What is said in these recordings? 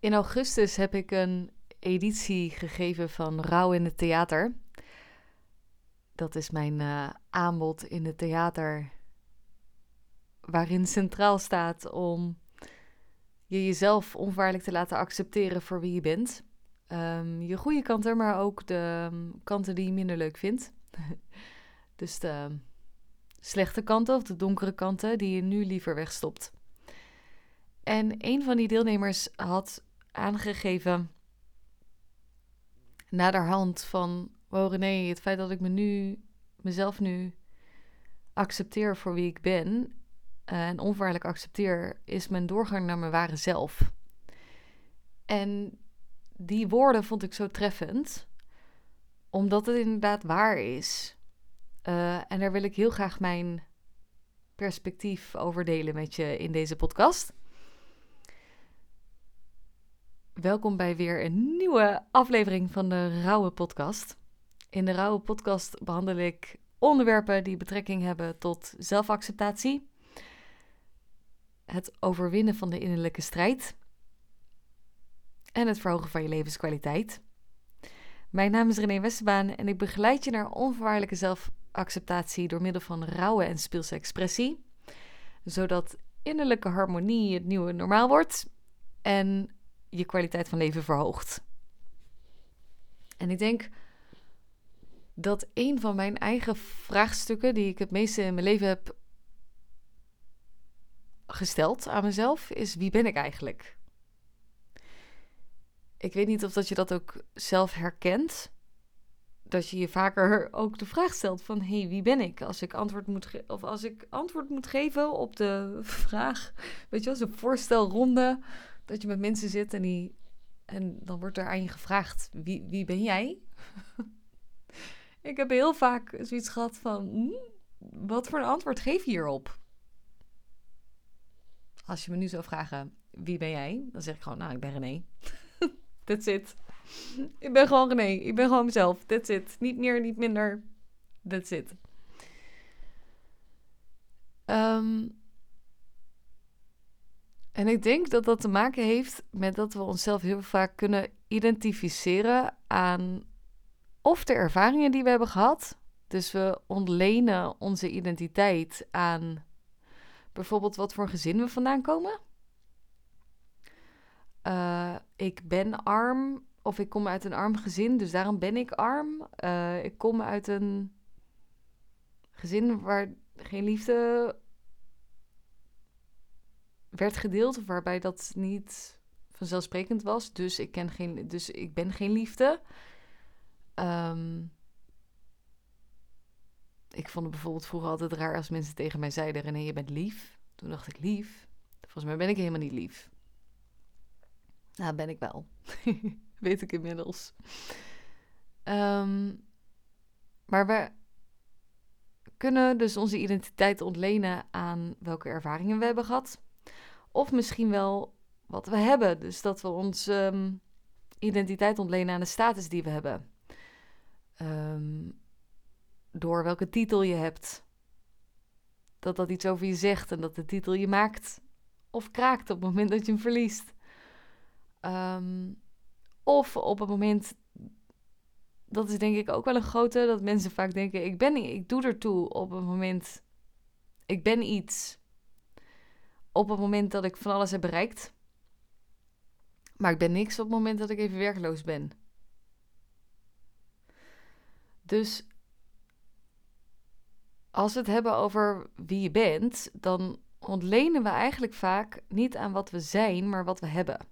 In augustus heb ik een editie gegeven van Rouw in het Theater. Dat is mijn uh, aanbod in het theater, waarin centraal staat om je jezelf onvoorwaardelijk te laten accepteren voor wie je bent. Um, je goede kanten, maar ook de um, kanten die je minder leuk vindt. dus de slechte kanten of de donkere kanten die je nu liever wegstopt. En een van die deelnemers had aangegeven naderhand van... Wow René, het feit dat ik me nu, mezelf nu accepteer voor wie ik ben... Uh, en onvoorwaardelijk accepteer, is mijn doorgang naar mijn ware zelf. En die woorden vond ik zo treffend, omdat het inderdaad waar is. Uh, en daar wil ik heel graag mijn perspectief over delen met je in deze podcast. Welkom bij weer een nieuwe aflevering van de Rauwe Podcast. In de Rauwe Podcast behandel ik onderwerpen die betrekking hebben tot zelfacceptatie, het overwinnen van de innerlijke strijd en het verhogen van je levenskwaliteit. Mijn naam is René Westerbaan en ik begeleid je naar onvoorwaardelijke zelfacceptatie door middel van rauwe en speelse expressie, zodat innerlijke harmonie het nieuwe normaal wordt en je kwaliteit van leven verhoogt. En ik denk dat een van mijn eigen vraagstukken die ik het meeste in mijn leven heb gesteld aan mezelf is: wie ben ik eigenlijk? Ik weet niet of dat je dat ook zelf herkent. Dat je je vaker ook de vraag stelt van hé, hey, wie ben ik? Als ik antwoord moet of als ik antwoord moet geven op de vraag, weet je wel, zo'n voorstelronde dat je met mensen zit en die en dan wordt er aan je gevraagd wie, wie ben jij? ik heb heel vaak zoiets gehad van hm, wat voor een antwoord geef je hierop? Als je me nu zou vragen wie ben jij, dan zeg ik gewoon nou ik ben René. That's it. Ik ben gewoon René. Ik ben gewoon mezelf. That's it. Niet meer, niet minder. That's it. Um, en ik denk dat dat te maken heeft met dat we onszelf heel vaak kunnen identificeren aan of de ervaringen die we hebben gehad. Dus we ontlenen onze identiteit aan bijvoorbeeld wat voor gezin we vandaan komen. Uh, ik ben arm of ik kom uit een arm gezin, dus daarom ben ik arm. Uh, ik kom uit een gezin waar geen liefde werd gedeeld, waarbij dat niet vanzelfsprekend was. Dus ik, ken geen, dus ik ben geen liefde. Um, ik vond het bijvoorbeeld vroeger altijd raar als mensen tegen mij zeiden: René, je bent lief. Toen dacht ik: lief? Volgens mij ben ik helemaal niet lief. Nou, ben ik wel. Weet ik inmiddels. Um, maar we kunnen dus onze identiteit ontlenen aan welke ervaringen we hebben gehad. Of misschien wel wat we hebben. Dus dat we onze um, identiteit ontlenen aan de status die we hebben. Um, door welke titel je hebt. Dat dat iets over je zegt en dat de titel je maakt of kraakt op het moment dat je hem verliest. Um, of op het moment, dat is denk ik ook wel een grote, dat mensen vaak denken: ik ben, ik doe ertoe op het moment, ik ben iets op het moment dat ik van alles heb bereikt. Maar ik ben niks op het moment dat ik even werkloos ben. Dus als we het hebben over wie je bent, dan ontlenen we eigenlijk vaak niet aan wat we zijn, maar wat we hebben.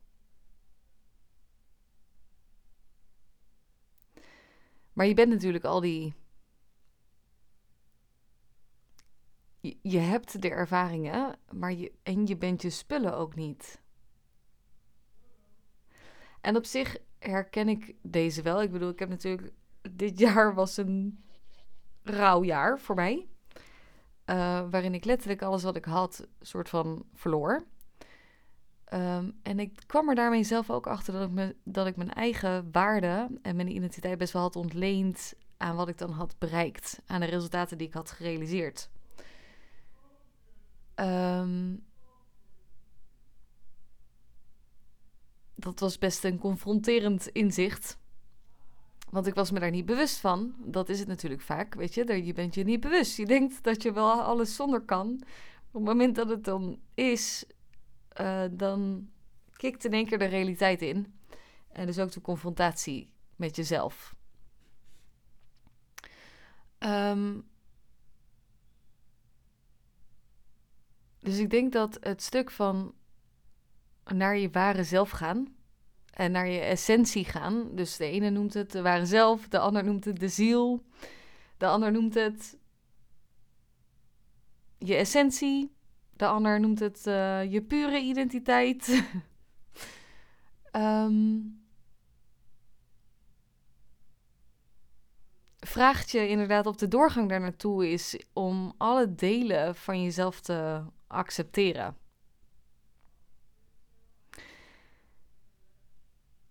Maar je bent natuurlijk al die je hebt de ervaringen, maar je, en je bent je spullen ook niet. En op zich herken ik deze wel. Ik bedoel, ik heb natuurlijk. Dit jaar was een rouwjaar voor mij. Uh, waarin ik letterlijk alles wat ik had, soort van verloor. Um, en ik kwam er daarmee zelf ook achter dat ik, dat ik mijn eigen waarde en mijn identiteit best wel had ontleend aan wat ik dan had bereikt. Aan de resultaten die ik had gerealiseerd. Um, dat was best een confronterend inzicht. Want ik was me daar niet bewust van. Dat is het natuurlijk vaak, weet je. Je bent je niet bewust. Je denkt dat je wel alles zonder kan. Op het moment dat het dan is, uh, dan kikt in één keer de realiteit in. En dus ook de confrontatie met jezelf. Um, dus ik denk dat het stuk van naar je ware zelf gaan en naar je essentie gaan. Dus de ene noemt het de ware zelf, de ander noemt het de ziel, de ander noemt het je essentie, de ander noemt het uh, je pure identiteit. um, vraagt je inderdaad op de doorgang daar naartoe is om alle delen van jezelf te accepteren.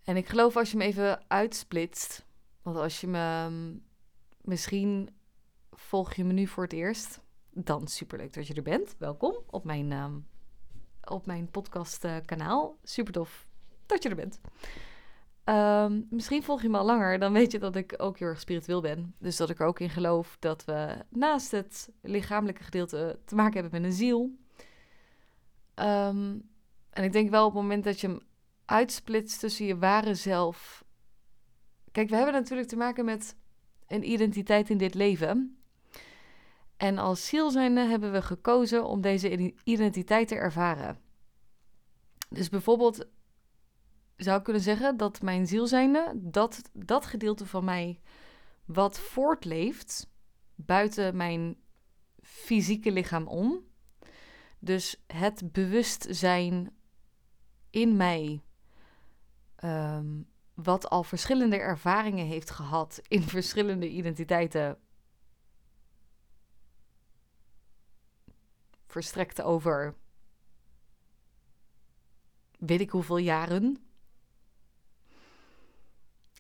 En ik geloof als je me even uitsplitst, want als je me mm, misschien volg je me nu voor het eerst, dan superleuk dat je er bent. Welkom op mijn, uh, op mijn podcast uh. Super tof dat je er bent. Ehm, misschien volg je me al langer, dan weet je dat ik ook heel erg spiritueel ben. Dus dat ik er ook in geloof dat we naast het lichamelijke gedeelte te maken hebben met een ziel. Ehm, en ik denk wel op het moment dat je hem uitsplitst tussen je ware zelf. Kijk, we hebben natuurlijk te maken met een identiteit in dit leven. En als ziel zijnde hebben we gekozen om deze identiteit te ervaren. Dus bijvoorbeeld zou ik kunnen zeggen dat mijn ziel zijnde, dat, dat gedeelte van mij wat voortleeft buiten mijn fysieke lichaam om. Dus het bewustzijn in mij, ehm, wat al verschillende ervaringen heeft gehad in verschillende identiteiten, verstrekt over weet ik hoeveel jaren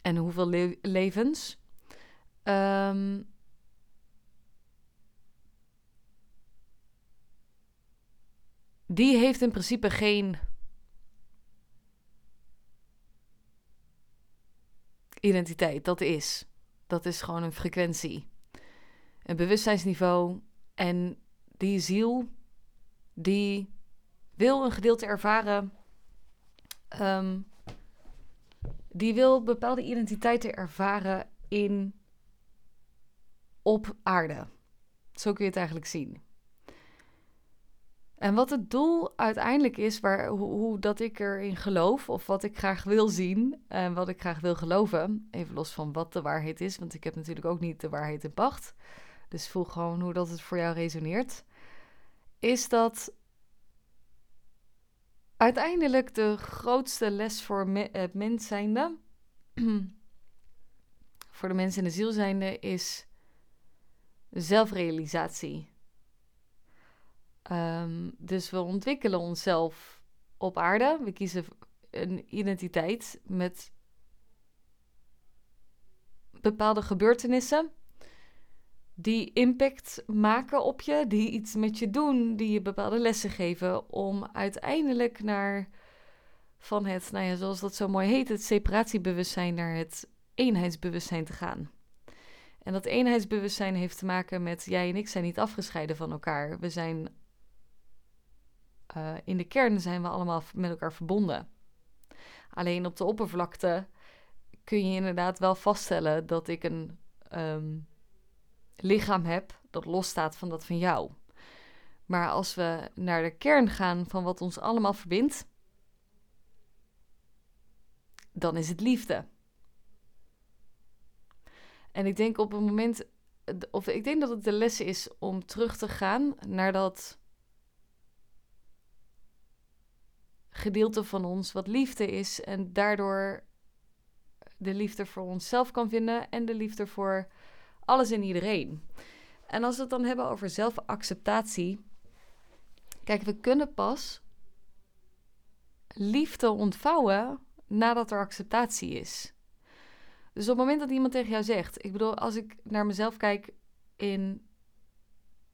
en hoeveel levens. Um, die heeft in principe geen identiteit. Dat is. Dat is gewoon een frequentie. Een bewustzijnsniveau. En die ziel, die wil een gedeelte ervaren. Um, die wil bepaalde identiteiten ervaren in op aarde. Zo kun je het eigenlijk zien. En wat het doel uiteindelijk is, waar, hoe, dat ik erin geloof, of wat ik graag wil zien en wat ik graag wil geloven, even los van wat de waarheid is, want ik heb natuurlijk ook niet de waarheid in pacht. Dus voel gewoon hoe dat het voor jou resoneert. Is dat uiteindelijk de grootste les voor me, het mens zijnde, voor de mensen in de ziel zijnde, is zelfrealisatie. Um, dus we ontwikkelen onszelf op aarde. We kiezen een identiteit met bepaalde gebeurtenissen die impact maken op je, die iets met je doen, die je bepaalde lessen geven, om uiteindelijk naar van het, nou ja, zoals dat zo mooi heet, het separatiebewustzijn naar het eenheidsbewustzijn te gaan. En dat eenheidsbewustzijn heeft te maken met jij en ik zijn niet afgescheiden van elkaar. We zijn uh, in de kern zijn we allemaal met elkaar verbonden. Alleen op de oppervlakte kun je inderdaad wel vaststellen dat ik een um, lichaam heb dat losstaat van dat van jou. Maar als we naar de kern gaan van wat ons allemaal verbindt, dan is het liefde. En ik denk op een moment, of ik denk dat het de les is om terug te gaan naar dat gedeelte van ons wat liefde is en daardoor de liefde voor onszelf kan vinden en de liefde voor alles en iedereen. En als we het dan hebben over zelfacceptatie. Kijk, we kunnen pas liefde ontvouwen nadat er acceptatie is. Dus op het moment dat iemand tegen jou zegt, ik bedoel, als ik naar mezelf kijk in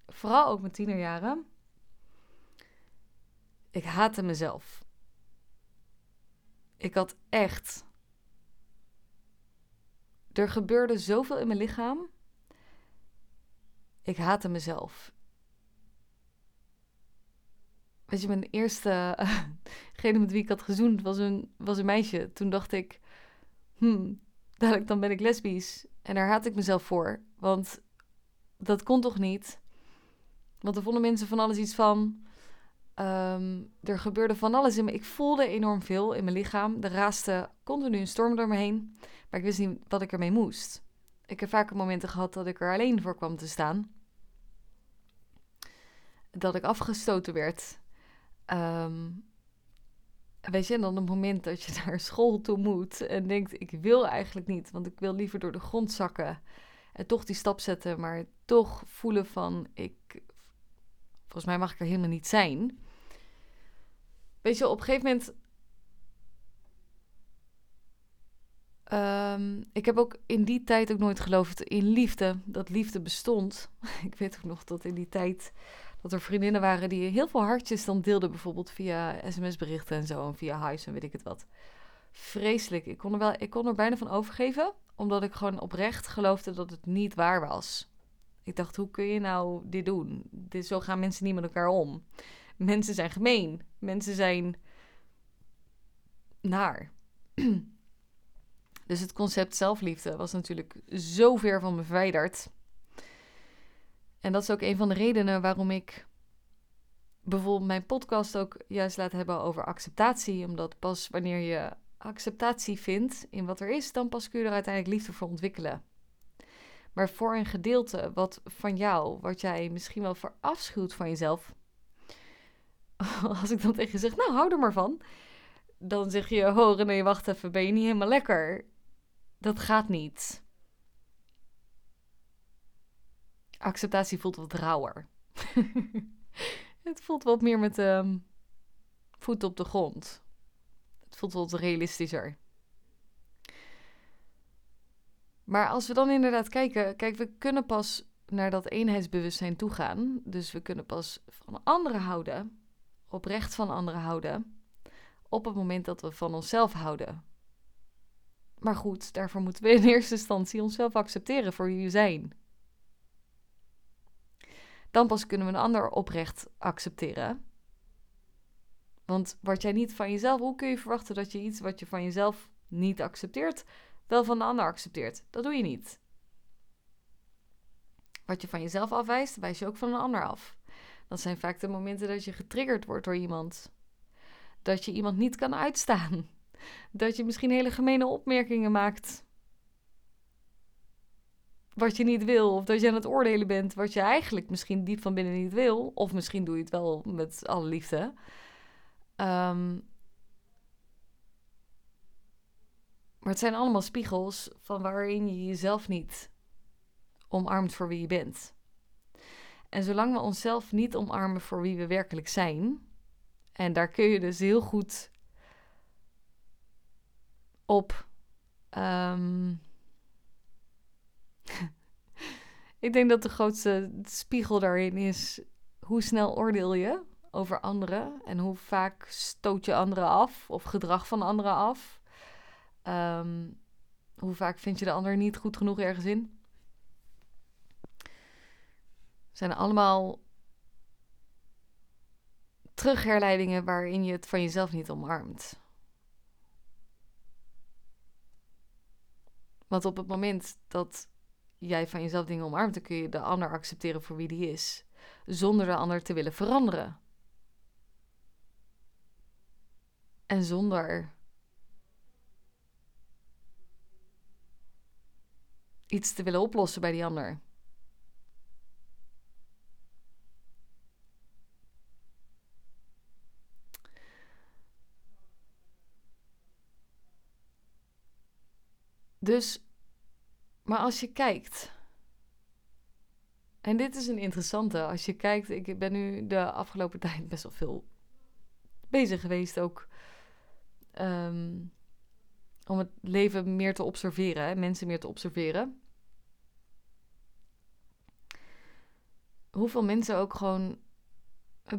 vooral ook mijn tienerjaren, ik haatte mezelf. Ik had echt. Er gebeurde zoveel in mijn lichaam. Ik haatte mezelf. Weet je, mijn eerste. degene met wie ik had gezoend was een, was een meisje. Toen dacht ik. Hmm, dadelijk dan ben ik lesbisch. En daar haat ik mezelf voor. Want dat kon toch niet? Want er vonden mensen van alles iets van. Ehm, er gebeurde van alles in me. Ik voelde enorm veel in mijn lichaam. Er raaste continu een storm door me heen. Maar ik wist niet wat ik ermee moest. Ik heb vaker momenten gehad dat ik er alleen voor kwam te staan. Dat ik afgestoten werd. Ehm, weet je, en dan het moment dat je naar school toe moet en denkt: ik wil eigenlijk niet, want ik wil liever door de grond zakken. En toch die stap zetten, maar toch voelen van: ik, volgens mij mag ik er helemaal niet zijn. Weet je, op een gegeven moment. Um, ik heb ook in die tijd ook nooit geloofd in liefde. Dat liefde bestond. ik weet ook nog dat in die tijd. Dat er vriendinnen waren die heel veel hartjes dan deelden. Bijvoorbeeld via sms-berichten en zo. En via huis en weet ik het wat. Vreselijk. Ik kon, er wel, ik kon er bijna van overgeven. Omdat ik gewoon oprecht geloofde dat het niet waar was. Ik dacht, hoe kun je nou dit doen? Dit, zo gaan mensen niet met elkaar om. Mensen zijn gemeen. Mensen zijn naar. dus het concept zelfliefde was natuurlijk zo ver van me verwijderd. En dat is ook een van de redenen waarom ik bijvoorbeeld mijn podcast ook juist laat hebben over acceptatie. Omdat pas wanneer je acceptatie vindt in wat er is, dan pas kun je er uiteindelijk liefde voor ontwikkelen. Maar voor een gedeelte wat van jou, wat jij misschien wel verafschuwt van jezelf, als ik dan tegen je zeg, nou hou er maar van. Dan zeg je, oh nee, wacht even, ben je niet helemaal lekker? Dat gaat niet. Acceptatie voelt wat rauwer. het voelt wat meer met um, voet op de grond. Het voelt wat realistischer. Maar als we dan inderdaad kijken, kijk, we kunnen pas naar dat eenheidsbewustzijn toe gaan. Dus we kunnen pas van anderen houden oprecht van anderen houden op het moment dat we van onszelf houden. Maar goed, daarvoor moeten we in eerste instantie onszelf accepteren voor wie we zijn. Dan pas kunnen we een ander oprecht accepteren. Want wat jij niet van jezelf, hoe kun je verwachten dat je iets wat je van jezelf niet accepteert, wel van de ander accepteert? Dat doe je niet. Wat je van jezelf afwijst, wijs je ook van een ander af. Dat zijn vaak de momenten dat je getriggerd wordt door iemand. Dat je iemand niet kan uitstaan. Dat je misschien hele gemene opmerkingen maakt. Wat je niet wil. Of dat je aan het oordelen bent wat je eigenlijk misschien diep van binnen niet wil. Of misschien doe je het wel met alle liefde. Ehm, maar het zijn allemaal spiegels van waarin je jezelf niet omarmt voor wie je bent. En zolang we onszelf niet omarmen voor wie we werkelijk zijn, en daar kun je dus heel goed op. Um, ik denk dat de grootste spiegel daarin is hoe snel oordeel je over anderen en hoe vaak stoot je anderen af of gedrag van anderen af. Um, hoe vaak vind je de ander niet goed genoeg ergens in? Zijn allemaal terugherleidingen waarin je het van jezelf niet omarmt. Want op het moment dat jij van jezelf dingen omarmt, dan kun je de ander accepteren voor wie die is, zonder de ander te willen veranderen. En zonder iets te willen oplossen bij die ander. Dus, maar als je kijkt. En dit is een interessante. Als je kijkt, ik ben nu de afgelopen tijd best wel veel bezig geweest ook. Ehm, om het leven meer te observeren, hè, mensen meer te observeren. Hoeveel mensen ook gewoon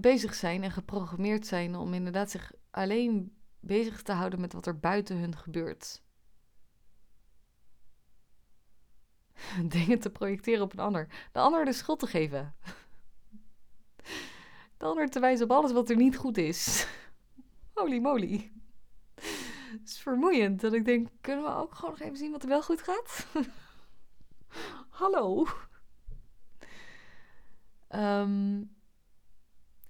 bezig zijn en geprogrammeerd zijn om inderdaad zich alleen bezig te houden met wat er buiten hun gebeurt. Dingen te projecteren op een ander. De ander de schuld te geven. De ander te wijzen op alles wat er niet goed is. Holy moly. Het is vermoeiend dat ik denk, kunnen we ook gewoon nog even zien wat er wel goed gaat? Hallo. Ehm,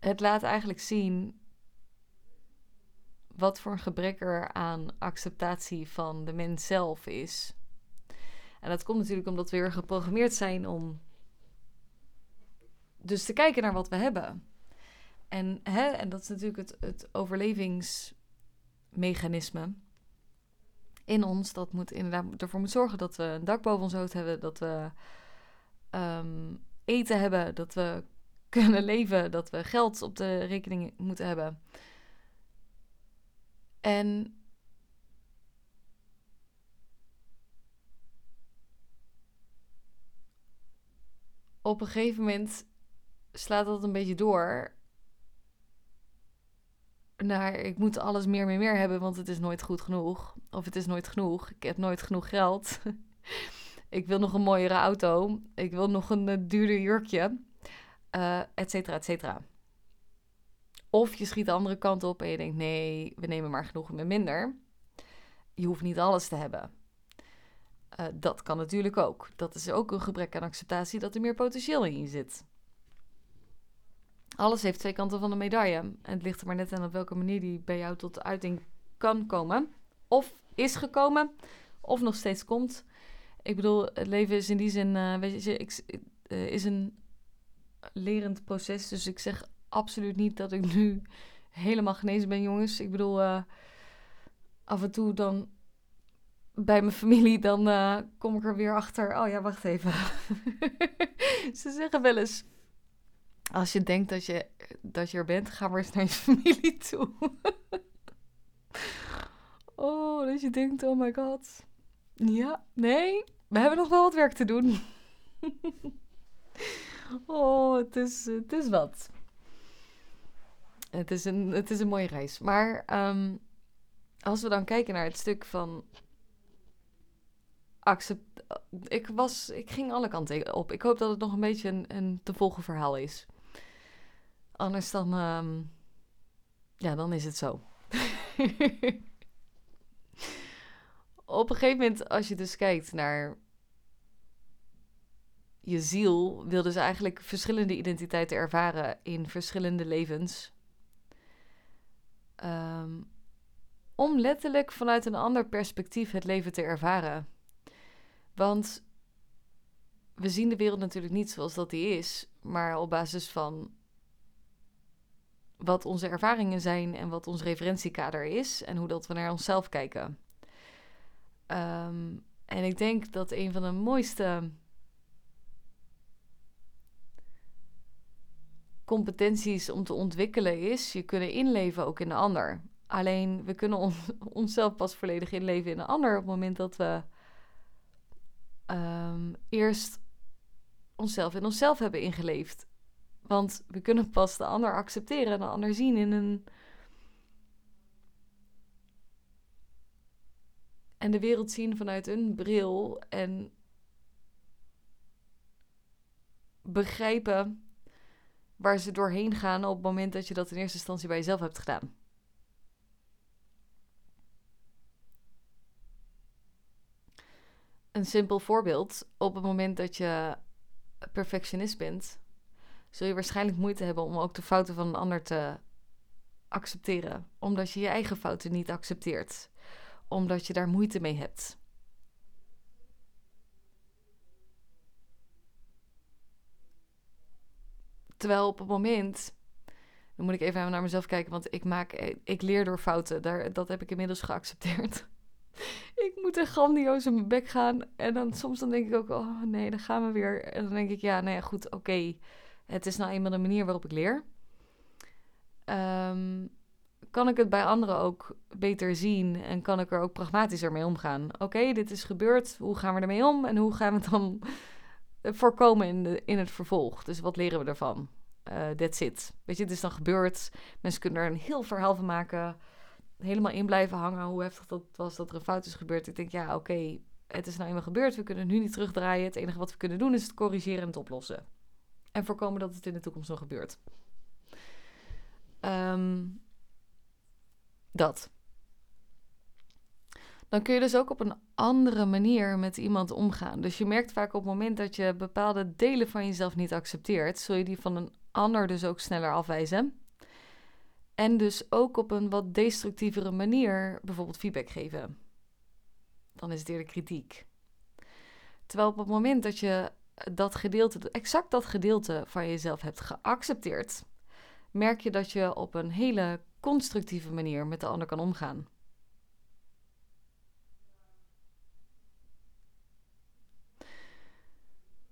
het laat eigenlijk zien wat voor een gebrek er aan acceptatie van de mens zelf is. En dat komt natuurlijk omdat we weer geprogrammeerd zijn om dus te kijken naar wat we hebben. En, hè, en dat is natuurlijk het, het overlevingsmechanisme in ons. Dat moet inderdaad ervoor moet zorgen dat we een dak boven ons hoofd hebben, dat we ehm, eten hebben, dat we kunnen leven, dat we geld op de rekening moeten hebben. En op een gegeven moment slaat dat een beetje door naar ik moet alles meer en meer hebben, want het is nooit goed genoeg. Of het is nooit genoeg. Ik heb nooit genoeg geld. ik wil nog een mooiere auto. Ik wil nog een uh, duurder jurkje. Et cetera, et cetera. Of je schiet de andere kant op en je denkt: nee, we nemen maar genoeg met minder. Je hoeft niet alles te hebben. Uh, dat kan natuurlijk ook. Dat is ook een gebrek aan acceptatie dat er meer potentieel in je zit. Alles heeft twee kanten van de medaille. En het ligt er maar net aan op welke manier die bij jou tot uiting kan komen. Of is gekomen, of nog steeds komt. Ik bedoel, het leven is in die zin, uh, weet je, ik, uh, is een lerend proces. Dus ik zeg absoluut niet dat ik nu helemaal genezen ben, jongens. Ik bedoel, af en toe dan bij mijn familie, dan uh, kom ik er weer achter. Oh ja, wacht even. Ze zeggen wel eens: als je denkt dat je, dat je er bent, ga maar eens naar je familie toe. oh, dat je denkt: oh my god. Ja, nee, we hebben nog wel wat werk te doen. oh, het is, het is wat. Het is een, het is een mooie reis. Maar um, als we dan kijken naar het stuk van accept. Ik, was, ik ging alle kanten op. Ik hoop dat het nog een beetje een, een te volgen verhaal is. Anders dan, um, ja, dan is het zo. op een gegeven moment, als je dus kijkt naar je ziel, wil dus eigenlijk verschillende identiteiten ervaren in verschillende levens. Um, om letterlijk vanuit een ander perspectief het leven te ervaren. Want we zien de wereld natuurlijk niet zoals dat die is, maar op basis van wat onze ervaringen zijn en wat ons referentiekader is en hoe dat we naar onszelf kijken. Um, en ik denk dat een van de mooiste competenties om te ontwikkelen is je kunnen inleven ook in de ander. Alleen we kunnen on onszelf pas volledig inleven in een ander op het moment dat we um, eerst onszelf in onszelf hebben ingeleefd. Want we kunnen pas de ander accepteren en de ander zien in een. En de wereld zien vanuit een bril en begrijpen waar ze doorheen gaan op het moment dat je dat in eerste instantie bij jezelf hebt gedaan. Een simpel voorbeeld. Op het moment dat je perfectionist bent, zul je waarschijnlijk moeite hebben om ook de fouten van een ander te accepteren. Omdat je je eigen fouten niet accepteert. Omdat je daar moeite mee hebt. Terwijl op het moment, dan moet ik even naar mezelf kijken, want ik maak, ik leer door fouten. Daar, dat heb ik inmiddels geaccepteerd. ik moet er grandioos in mijn bek gaan. En dan soms dan denk ik ook, oh nee, dan gaan we weer. En dan denk ik, ja, nou goed, oké. Het is nou eenmaal de manier waarop ik leer. Um, kan ik het bij anderen ook beter zien en kan ik er ook pragmatischer mee omgaan? Oké, dit is gebeurd. Hoe gaan we ermee om en hoe gaan we het dan voorkomen in, de, in het vervolg? Dus wat leren we ervan? Uh, that's it. Weet je, het is dan gebeurd. Mensen kunnen er een heel verhaal van maken. Helemaal in blijven hangen hoe heftig dat was dat er een fout is gebeurd. Ik denk, ja, oké, het is nou eenmaal gebeurd. We kunnen nu niet terugdraaien. Het enige wat we kunnen doen is het corrigeren en het oplossen. En voorkomen dat het in de toekomst nog gebeurt. Ehm, dat. Dan kun je dus ook op een andere manier met iemand omgaan. Dus je merkt vaak op het moment dat je bepaalde delen van jezelf niet accepteert, zul je die van een ander dus ook sneller afwijzen. En dus ook op een wat destructievere manier bijvoorbeeld feedback geven. Dan is het eerder kritiek. Terwijl op het moment dat je dat gedeelte, exact dat gedeelte van jezelf hebt geaccepteerd, merk je dat je op een hele constructieve manier met de ander kan omgaan.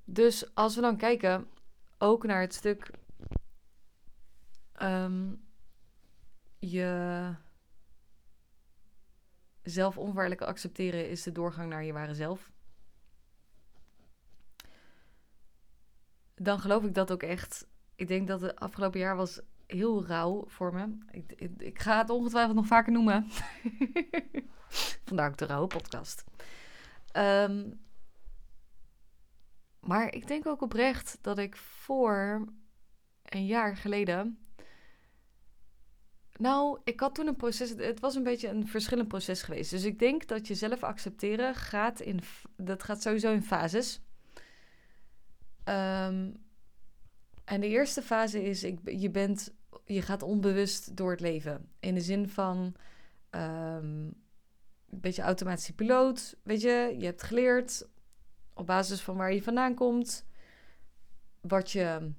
Dus als we dan kijken ook naar het stuk um, je zelf onvoorwaardelijk accepteren is de doorgang naar je ware zelf. Dan geloof ik dat ook echt. Ik denk dat het afgelopen jaar was heel rauw voor me. Ik, ik, ga het ongetwijfeld nog vaker noemen. Vandaar ook de rauwe podcast. Um, maar ik denk ook oprecht dat ik voor een jaar geleden. Nou, ik had toen een proces. Het was een beetje een verschillend proces geweest. Dus ik denk dat jezelf accepteren gaat in. Dat gaat sowieso in fases. Um, en de eerste fase is: ik, je, bent, je gaat onbewust door het leven. In de zin van. Um, een beetje automatische piloot. Weet je, je hebt geleerd op basis van waar je vandaan komt, wat je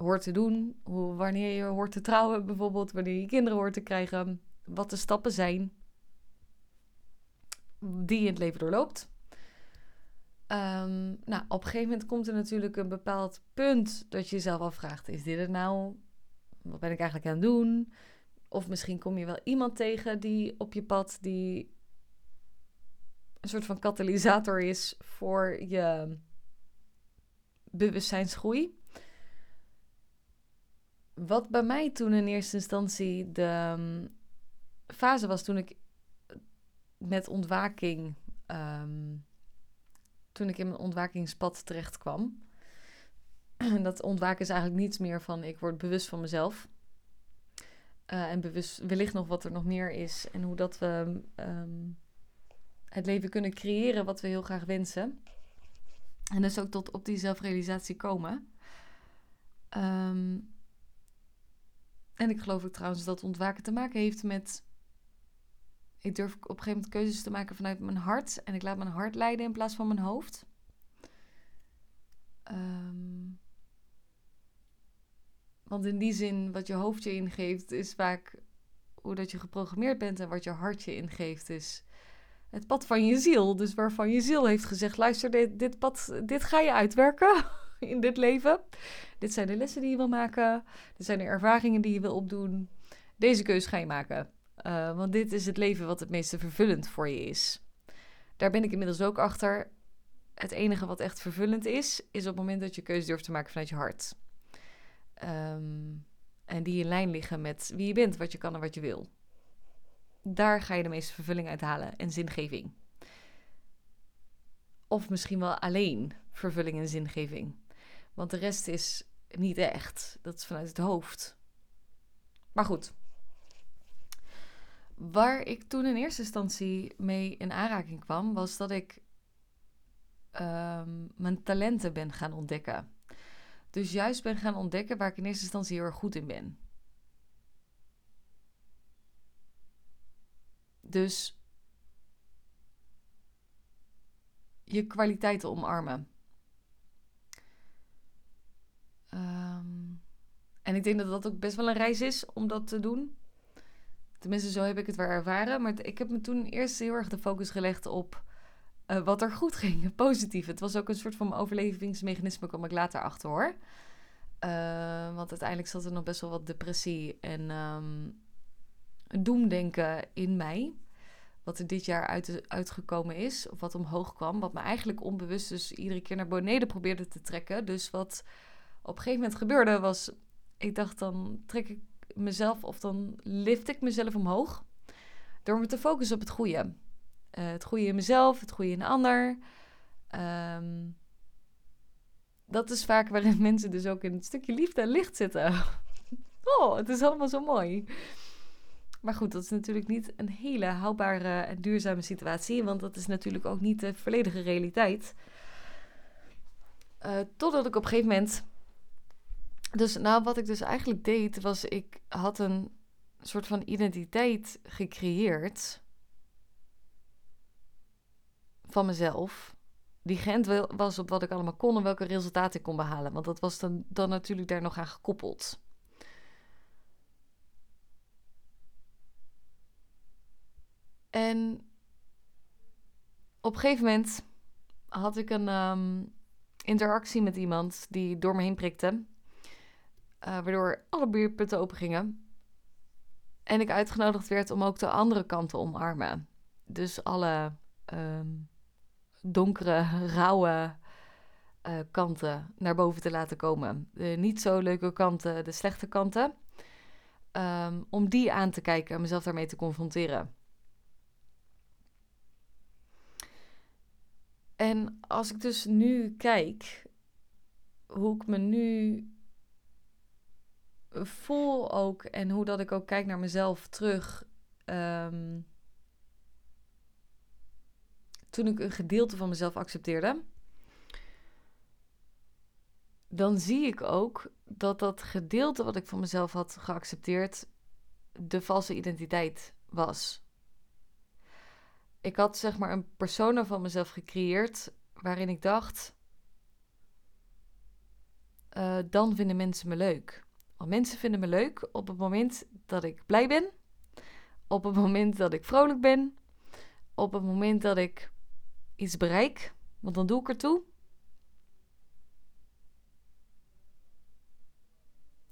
hoort te doen, hoe, wanneer je hoort te trouwen bijvoorbeeld, wanneer je kinderen hoort te krijgen, wat de stappen zijn die je in het leven doorloopt. Um, nou, op een gegeven moment komt er natuurlijk een bepaald punt dat je jezelf afvraagt: is dit het nou? Wat ben ik eigenlijk aan het doen? Of misschien kom je wel iemand tegen die op je pad die een soort van katalysator is voor je bewustzijnsgroei. Wat bij mij toen in eerste instantie de ehm, fase was toen ik met ontwaking, ehm, toen ik in mijn ontwakingspad terecht kwam. dat ontwaken is eigenlijk niets meer van ik word bewust van mezelf. Uh, en bewust wellicht nog wat er nog meer is en hoe dat we um, het leven kunnen creëren wat we heel graag wensen. En dus ook tot op die zelfrealisatie komen. Ehm, en ik geloof ook trouwens dat ontwaken te maken heeft met. Ik durf op een gegeven moment keuzes te maken vanuit mijn hart. En ik laat mijn hart leiden in plaats van mijn hoofd. Ehm, want in die zin, wat je hoofd je ingeeft, is vaak hoe dat je geprogrammeerd bent. En wat je hart je ingeeft, is het pad van je ziel. Dus waarvan je ziel heeft gezegd: luister, dit, dit pad, dit ga je uitwerken in dit leven. Dit zijn de lessen die je wil maken. Dit zijn de ervaringen die je wil opdoen. Deze keuze ga je maken. Uh, want dit is het leven wat het meeste vervullend voor je is. Daar ben ik inmiddels ook achter. Het enige wat echt vervullend is, is op het moment dat je keuze durft te maken vanuit je hart. Um, en die in lijn liggen met wie je bent, wat je kan en wat je wil daar ga je de meeste vervulling uit halen en zingeving. Of misschien wel alleen vervulling en zingeving. Want de rest is niet echt. Dat is vanuit het hoofd. Maar goed. Waar ik toen in eerste instantie mee in aanraking kwam, was dat ik um, mijn talenten ben gaan ontdekken. Dus juist ben gaan ontdekken waar ik in eerste instantie heel erg goed in ben. Dus je kwaliteiten omarmen. En ik denk dat dat ook best wel een reis is om dat te doen. Tenminste, zo heb ik het wel ervaren. Maar ik heb me toen eerst heel erg de focus gelegd op uh, wat er goed ging, positief. Het was ook een soort van overlevingsmechanisme, kwam ik later achter hoor. Uh, want uiteindelijk zat er nog best wel wat depressie en um, doemdenken in mij. Wat er dit jaar uit, uitgekomen is, of wat omhoog kwam. Wat me eigenlijk onbewust dus iedere keer naar beneden probeerde te trekken. Dus wat op een gegeven moment gebeurde was, ik dacht dan trek ik mezelf of dan lift ik mezelf omhoog. Door me te focussen op het goede. Uh, het goede in mezelf, het goede in een ander. Um, dat is vaak waarin mensen dus ook in het stukje liefde en licht zitten. oh, het is allemaal zo mooi. Maar goed, dat is natuurlijk niet een hele houdbare en duurzame situatie. Want dat is natuurlijk ook niet de volledige realiteit. Uh, totdat ik op een gegeven moment. Dus nou, wat ik dus eigenlijk deed, was ik had een soort van identiteit gecreëerd van mezelf. Die gent was op wat ik allemaal kon en welke resultaten ik kon behalen. Want dat was dan, dan natuurlijk daar nog aan gekoppeld. En op een gegeven moment had ik een ehm, interactie met iemand die door me heen prikte. Uh, waardoor alle buurpunten open gingen. En ik uitgenodigd werd om ook de andere kant te omarmen. Dus alle ehm, donkere, rauwe uh, kanten naar boven te laten komen. De niet zo leuke kanten, de slechte kanten. Um, om die aan te kijken en mezelf daarmee te confronteren. En als ik dus nu kijk hoe ik me nu voel ook en hoe dat ik ook kijk naar mezelf terug. Um, toen ik een gedeelte van mezelf accepteerde, dan zie ik ook dat dat gedeelte wat ik van mezelf had geaccepteerd de valse identiteit was. Ik had zeg maar een persona van mezelf gecreëerd waarin ik dacht: uh, dan vinden mensen me leuk. Want mensen vinden me leuk op het moment dat ik blij ben, op het moment dat ik vrolijk ben, op het moment dat ik iets bereik, want dan doe ik ertoe.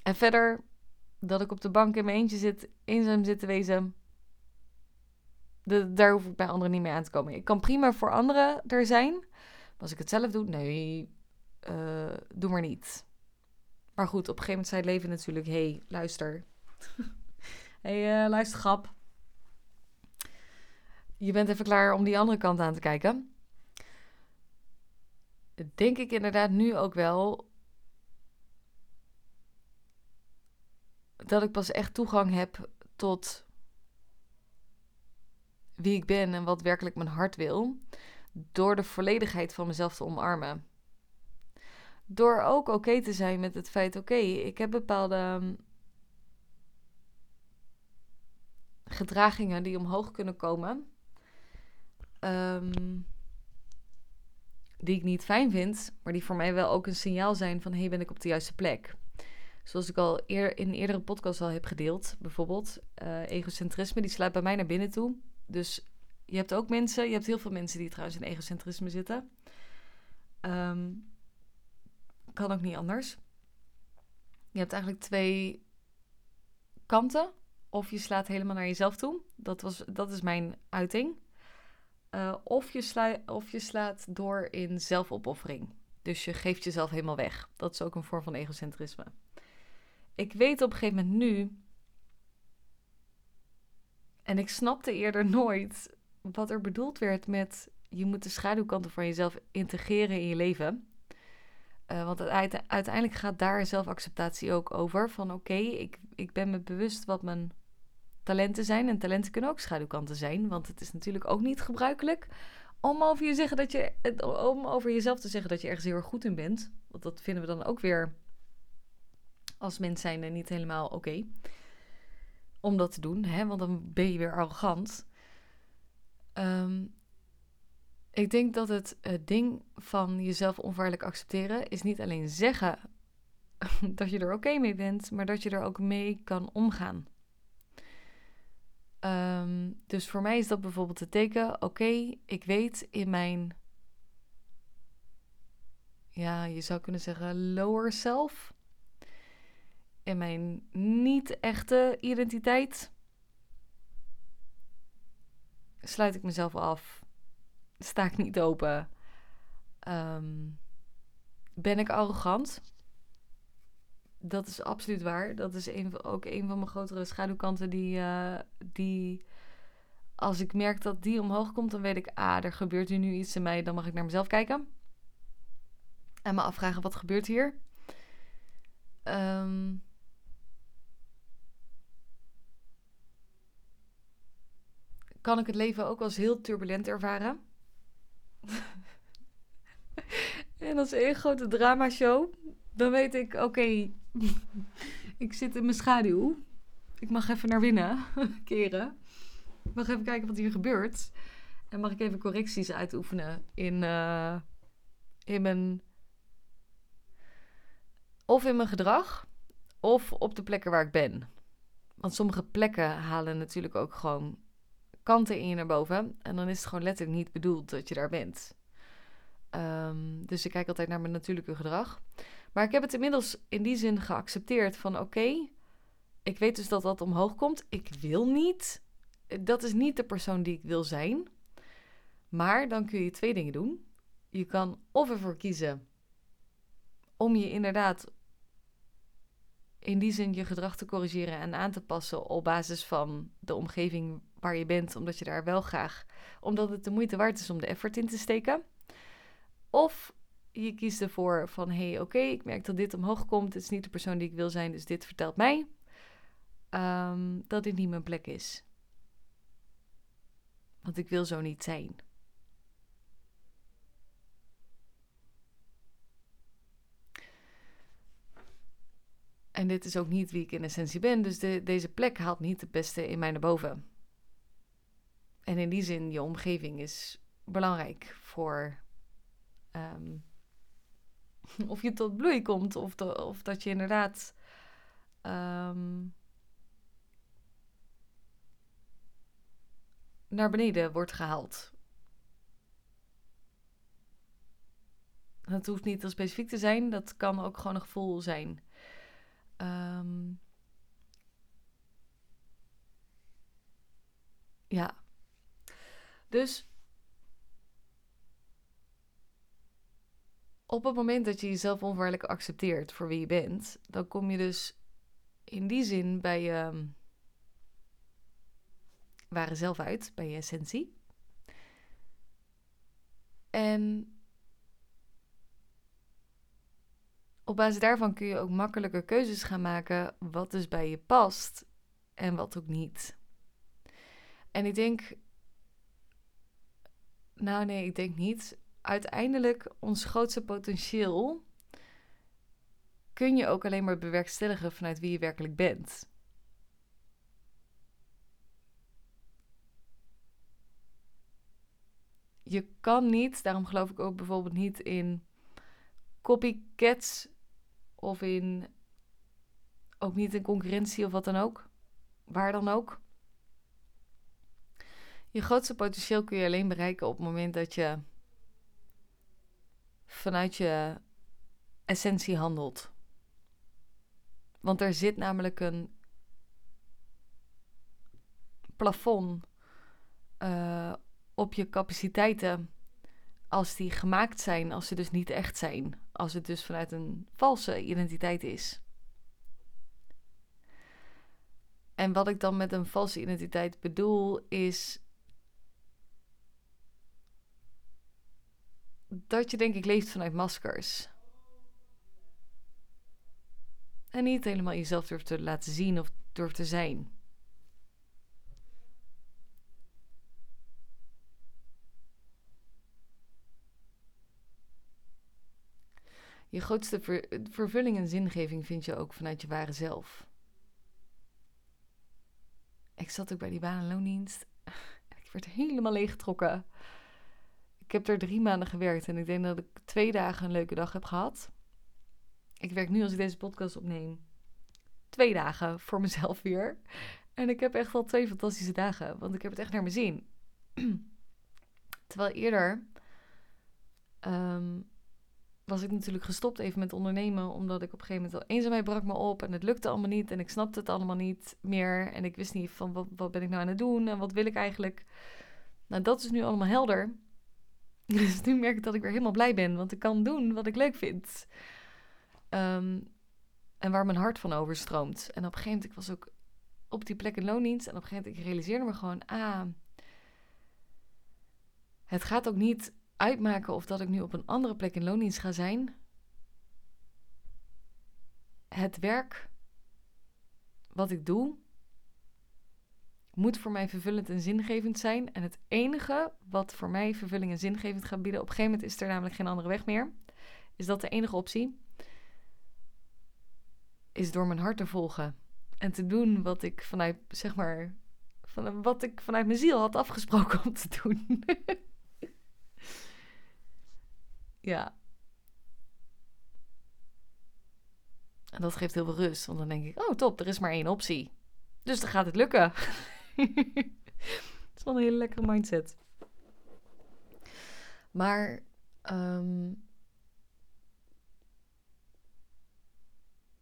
En verder dat ik op de bank in mijn eentje zit, eenzaam zit te wezen. Daar hoef ik bij anderen niet mee aan te komen. Ik kan prima voor anderen er zijn. Maar als ik het zelf doe, nee, uh, doe maar niet. Maar goed, op een gegeven moment zei leven natuurlijk: hey, luister. hey, uh, luister, grap. Je bent even klaar om die andere kant aan te kijken denk ik inderdaad nu ook wel dat ik pas echt toegang heb tot wie ik ben en wat werkelijk mijn hart wil, door de volledigheid van mezelf te omarmen. Door ook oké te zijn met het feit: oké, ik heb bepaalde ehm, gedragingen die omhoog kunnen komen. Um, die ik niet fijn vind, maar die voor mij wel ook een signaal zijn van hey, ben ik op de juiste plek. Zoals ik al eer, in eerdere podcast al heb gedeeld, bijvoorbeeld uh, egocentrisme, die sluit bij mij naar binnen toe. Dus je hebt ook mensen, je hebt heel veel mensen die trouwens in egocentrisme zitten. Um, kan ook niet anders. Je hebt eigenlijk twee kanten. Of je slaat helemaal naar jezelf toe. Dat, was, dat is mijn uiting. Uh, of, je of je slaat door in zelfopoffering. Dus je geeft jezelf helemaal weg. Dat is ook een vorm van egocentrisme. Ik weet op een gegeven moment nu. En ik snapte eerder nooit wat er bedoeld werd met je moet de schaduwkanten van jezelf integreren in je leven. Uh, want uiteindelijk gaat daar zelfacceptatie ook over. Van oké, ik, ik ben me bewust wat mijn talenten zijn. En talenten kunnen ook schaduwkanten zijn. Want het is natuurlijk ook niet gebruikelijk om over, je zeggen dat je, om over jezelf te zeggen dat je ergens heel erg goed in bent. Want dat vinden we dan ook weer als mens zijn niet helemaal oké. om dat te doen, hè? want dan ben je weer arrogant. Ehm, ik denk dat het, het ding van jezelf onvaarlijk accepteren is niet alleen zeggen dat je er oké mee bent, maar dat je er ook mee kan omgaan. Um, dus voor mij is dat bijvoorbeeld het teken: oké, ik weet in mijn, ja, je zou kunnen zeggen, lower self, in mijn niet echte identiteit, sluit ik mezelf af, sta ik niet open, um, ben ik arrogant dat is absoluut waar. Dat is ook een van mijn grotere schaduwkanten die, uh, die als ik merk dat die omhoog komt, dan weet ik, ah, er gebeurt nu iets in mij. Dan mag ik naar mezelf kijken. En me afvragen, wat gebeurt hier? Um, kan ik het leven ook als heel turbulent ervaren. en als één grote dramashow, dan weet ik, oké, ik zit in mijn schaduw. Ik mag even naar binnen keren. Ik mag even kijken wat hier gebeurt. En mag ik even correcties uitoefenen in, uh, in mijn. Of in mijn gedrag, of op de plekken waar ik ben. Want sommige plekken halen natuurlijk ook gewoon kanten in je naar boven. En dan is het gewoon letterlijk niet bedoeld dat je daar bent. Um, dus ik kijk altijd naar mijn natuurlijke gedrag. Maar ik heb het inmiddels in die zin geaccepteerd van oké, ik weet dus dat dat omhoog komt. Ik wil niet. Dat is niet de persoon die ik wil zijn. Maar dan kun je twee dingen doen. Je kan of ervoor kiezen om je inderdaad in die zin je gedrag te corrigeren en aan te passen op basis van de omgeving waar je bent, omdat je daar wel graag, omdat het de moeite waard is om de effort in te steken. Of je kiest ervoor van, hé, hey, oké, ik merk dat dit omhoog komt, het is niet de persoon die ik wil zijn, dus dit vertelt mij um, dat dit niet mijn plek is. Want ik wil zo niet zijn. En dit is ook niet wie ik in essentie ben. Dus de, deze plek haalt niet het beste in mij naar boven. En in die zin, je omgeving is belangrijk voor um, of je tot bloei komt. Of, of dat je inderdaad um, naar beneden wordt gehaald. Het hoeft niet heel specifiek te zijn, dat kan ook gewoon een gevoel zijn. Um, ja. Dus op het moment dat je jezelf onvoorwaardelijk accepteert voor wie je bent, dan kom je dus in die zin bij je ehm, ware zelf uit, bij je essentie. En op basis daarvan kun je ook makkelijker keuzes gaan maken wat dus bij je past en wat ook niet. En ik denk, nou nee, ik denk niet. Uiteindelijk, ons grootste potentieel kun je ook alleen maar bewerkstelligen vanuit wie je werkelijk bent. Je kan niet, daarom geloof ik ook bijvoorbeeld niet in copycats of in ook niet in concurrentie of wat dan ook. Waar dan ook. Je grootste potentieel kun je alleen bereiken op het moment dat je vanuit je essentie handelt. Want er zit namelijk een plafond uh, op je capaciteiten als die gemaakt zijn, als ze dus niet echt zijn. Als het dus vanuit een valse identiteit is. En wat ik dan met een valse identiteit bedoel, is dat je denk ik leeft vanuit maskers. En niet helemaal jezelf durft te laten zien of durft te zijn. Je grootste vervulling en zingeving vind je ook vanuit je ware zelf. Ik zat ook bij die baan- en loondienst. Ik werd helemaal leeggetrokken. Ik heb er drie maanden gewerkt en ik denk dat ik twee dagen een leuke dag heb gehad. Ik werk nu als ik deze podcast opneem. Twee dagen voor mezelf weer. En ik heb echt wel twee fantastische dagen, want ik heb het echt naar mijn zin. Terwijl eerder um, was ik natuurlijk gestopt even met ondernemen. Omdat ik op een gegeven moment al eenzaamheid brak me op. En het lukte allemaal niet. En ik snapte het allemaal niet meer. En ik wist niet van wat, wat ben ik nou aan het doen. En wat wil ik eigenlijk. Nou, dat is nu allemaal helder. Dus nu merk ik dat ik weer helemaal blij ben. Want ik kan doen wat ik leuk vind. Ehm, en waar mijn hart van overstroomt. En op een gegeven moment, ik was ook op die plek in loondienst. En op een gegeven moment, ik realiseerde me gewoon... Ah, Het gaat ook niet uitmaken of dat ik nu op een andere plek in loondienst ga zijn. Het werk wat ik doe moet voor mij vervullend en zingevend zijn. En het enige wat voor mij vervulling en zingevend gaat bieden, op een gegeven moment is er namelijk geen andere weg meer. Is dat de enige optie? Is door mijn hart te volgen en te doen wat ik vanuit, zeg maar, van, wat ik vanuit mijn ziel had afgesproken om te doen. ja. En dat geeft heel veel rust, want dan denk ik, oh top, er is maar één optie. Dus dan gaat het lukken. Het is wel een hele lekkere mindset. Maar ehm,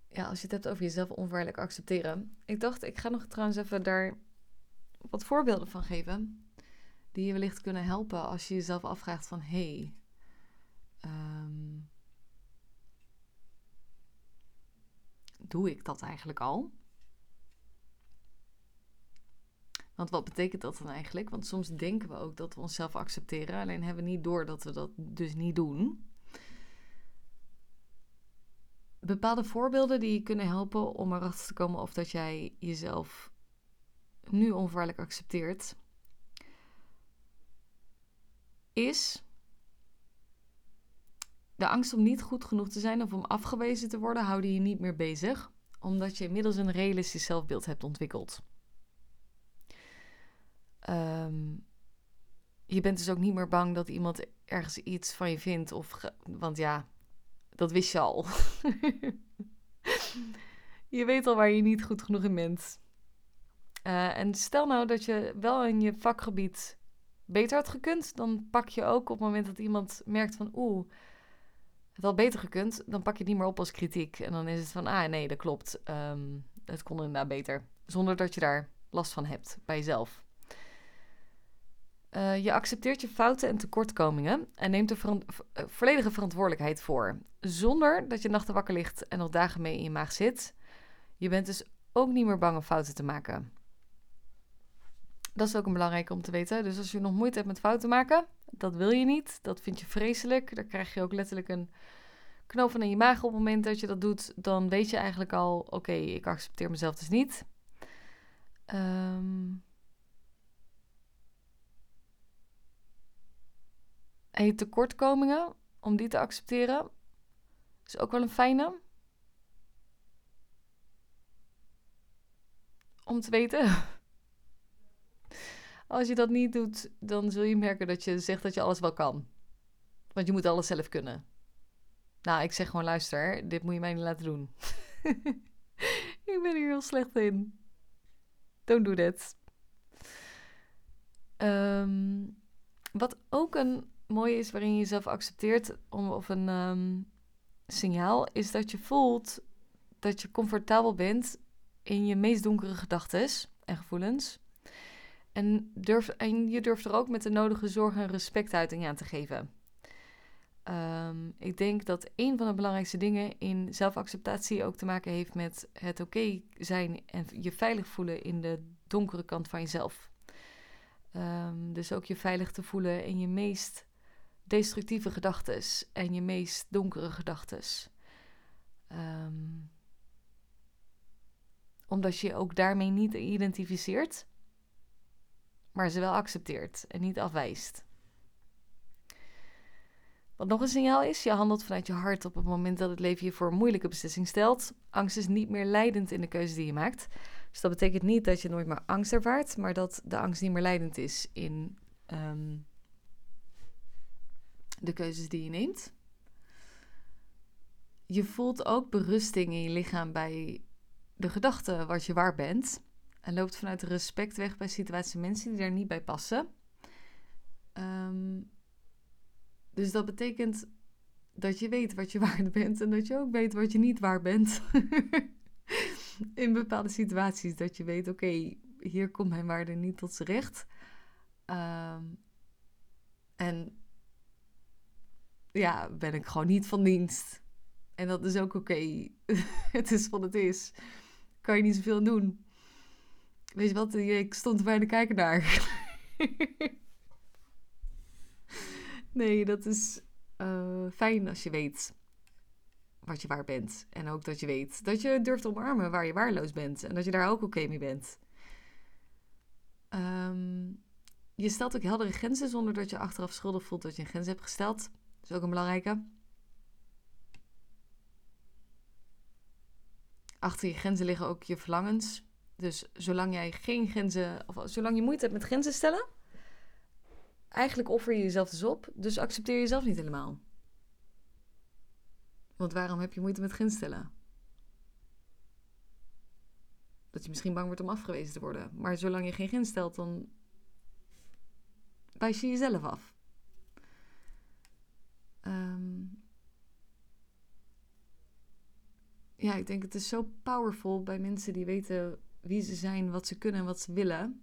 ja, als je het hebt over jezelf onvoorwaardelijk accepteren. Ik dacht, ik ga nog trouwens even daar wat voorbeelden van geven. Die je wellicht kunnen helpen als je jezelf afvraagt van... Hey, ehm, doe ik dat eigenlijk al? Want wat betekent dat dan eigenlijk? Want soms denken we ook dat we onszelf accepteren, alleen hebben we niet door dat we dat dus niet doen. Bepaalde voorbeelden die je kunnen helpen om erachter te komen of dat jij jezelf nu onvoorwaardelijk accepteert, is de angst om niet goed genoeg te zijn of om afgewezen te worden, houden je niet meer bezig, omdat je inmiddels een realistisch zelfbeeld hebt ontwikkeld. Ehm, je bent dus ook niet meer bang dat iemand ergens iets van je vindt. Of want ja, dat wist je al. je weet al waar je niet goed genoeg in bent. Uh, en stel nou dat je wel in je vakgebied beter had gekund, dan pak je ook op het moment dat iemand merkt van oeh, het had beter gekund, dan pak je het niet meer op als kritiek. En dan is het van ah nee, dat klopt, um, het kon inderdaad beter. Zonder dat je daar last van hebt bij jezelf. Uh, je accepteert je fouten en tekortkomingen en neemt er uh, volledige verantwoordelijkheid voor. Zonder dat je nachten wakker ligt en nog dagen mee in je maag zit. Je bent dus ook niet meer bang om fouten te maken. Dat is ook een belangrijke om te weten. Dus als je nog moeite hebt met fouten maken, dat wil je niet. Dat vind je vreselijk. Dan krijg je ook letterlijk een knoop van in je maag op het moment dat je dat doet. Dan weet je eigenlijk al, oké, ik accepteer mezelf dus niet. Um, En je tekortkomingen, om die te accepteren, is ook wel een fijne. Om te weten. Als je dat niet doet, dan zul je merken dat je zegt dat je alles wel kan. Want je moet alles zelf kunnen. Nou, ik zeg gewoon luister, dit moet je mij niet laten doen. ik ben hier heel slecht in. Don't do that. Um, wat ook een mooi is waarin je jezelf accepteert, of een ehm, signaal, is dat je voelt dat je comfortabel bent in je meest donkere gedachten en gevoelens. En, durf, en je durft er ook met de nodige zorg en respectuiting aan te geven. Um, ik denk dat een van de belangrijkste dingen in zelfacceptatie ook te maken heeft met het oké zijn en je veilig voelen in de donkere kant van jezelf. Um, dus ook je veilig te voelen in je meest destructieve gedachten en je meest donkere gedachten. Um, omdat je ook daarmee niet identificeert, maar ze wel accepteert en niet afwijst. Wat nog een signaal is, je handelt vanuit je hart op het moment dat het leven je voor een moeilijke beslissing stelt. Angst is niet meer leidend in de keuze die je maakt. Dus dat betekent niet dat je nooit meer angst ervaart, maar dat de angst niet meer leidend is in um, de keuzes die je neemt. Je voelt ook berusting in je lichaam bij de gedachte wat je waar bent. En loopt vanuit respect weg bij situaties en mensen die daar niet bij passen. Ehm, dus dat betekent dat je weet wat je waard bent en dat je ook weet wat je niet waar bent. in bepaalde situaties. Dat je weet, oké, hier komt mijn waarde niet tot z'n recht. Ehm, en ja, ben ik gewoon niet van dienst. En dat is ook oké. het is wat het is. Kan je niet zoveel doen. Weet je wat? Ik stond er bijna kijken naar. nee, dat is eh, fijn als je weet wat je waar bent. En ook dat je weet dat je durft omarmen waar je waarloos bent. En dat je daar ook oké mee bent. Ehm, je stelt ook heldere grenzen zonder dat je achteraf schuldig voelt dat je een grens hebt gesteld. Dat is ook een belangrijke. Achter je grenzen liggen ook je verlangens. Dus zolang jij geen grenzen, of zolang je moeite hebt met grenzen stellen, eigenlijk offer je jezelf dus op. Dus accepteer jezelf niet helemaal. Want waarom heb je moeite met grenzen stellen? Dat je misschien bang wordt om afgewezen te worden. Maar zolang je geen grens stelt, dan wijs je jezelf af. Ehm, ja, ik denk het is zo powerful bij mensen die weten wie ze zijn, wat ze kunnen en wat ze willen.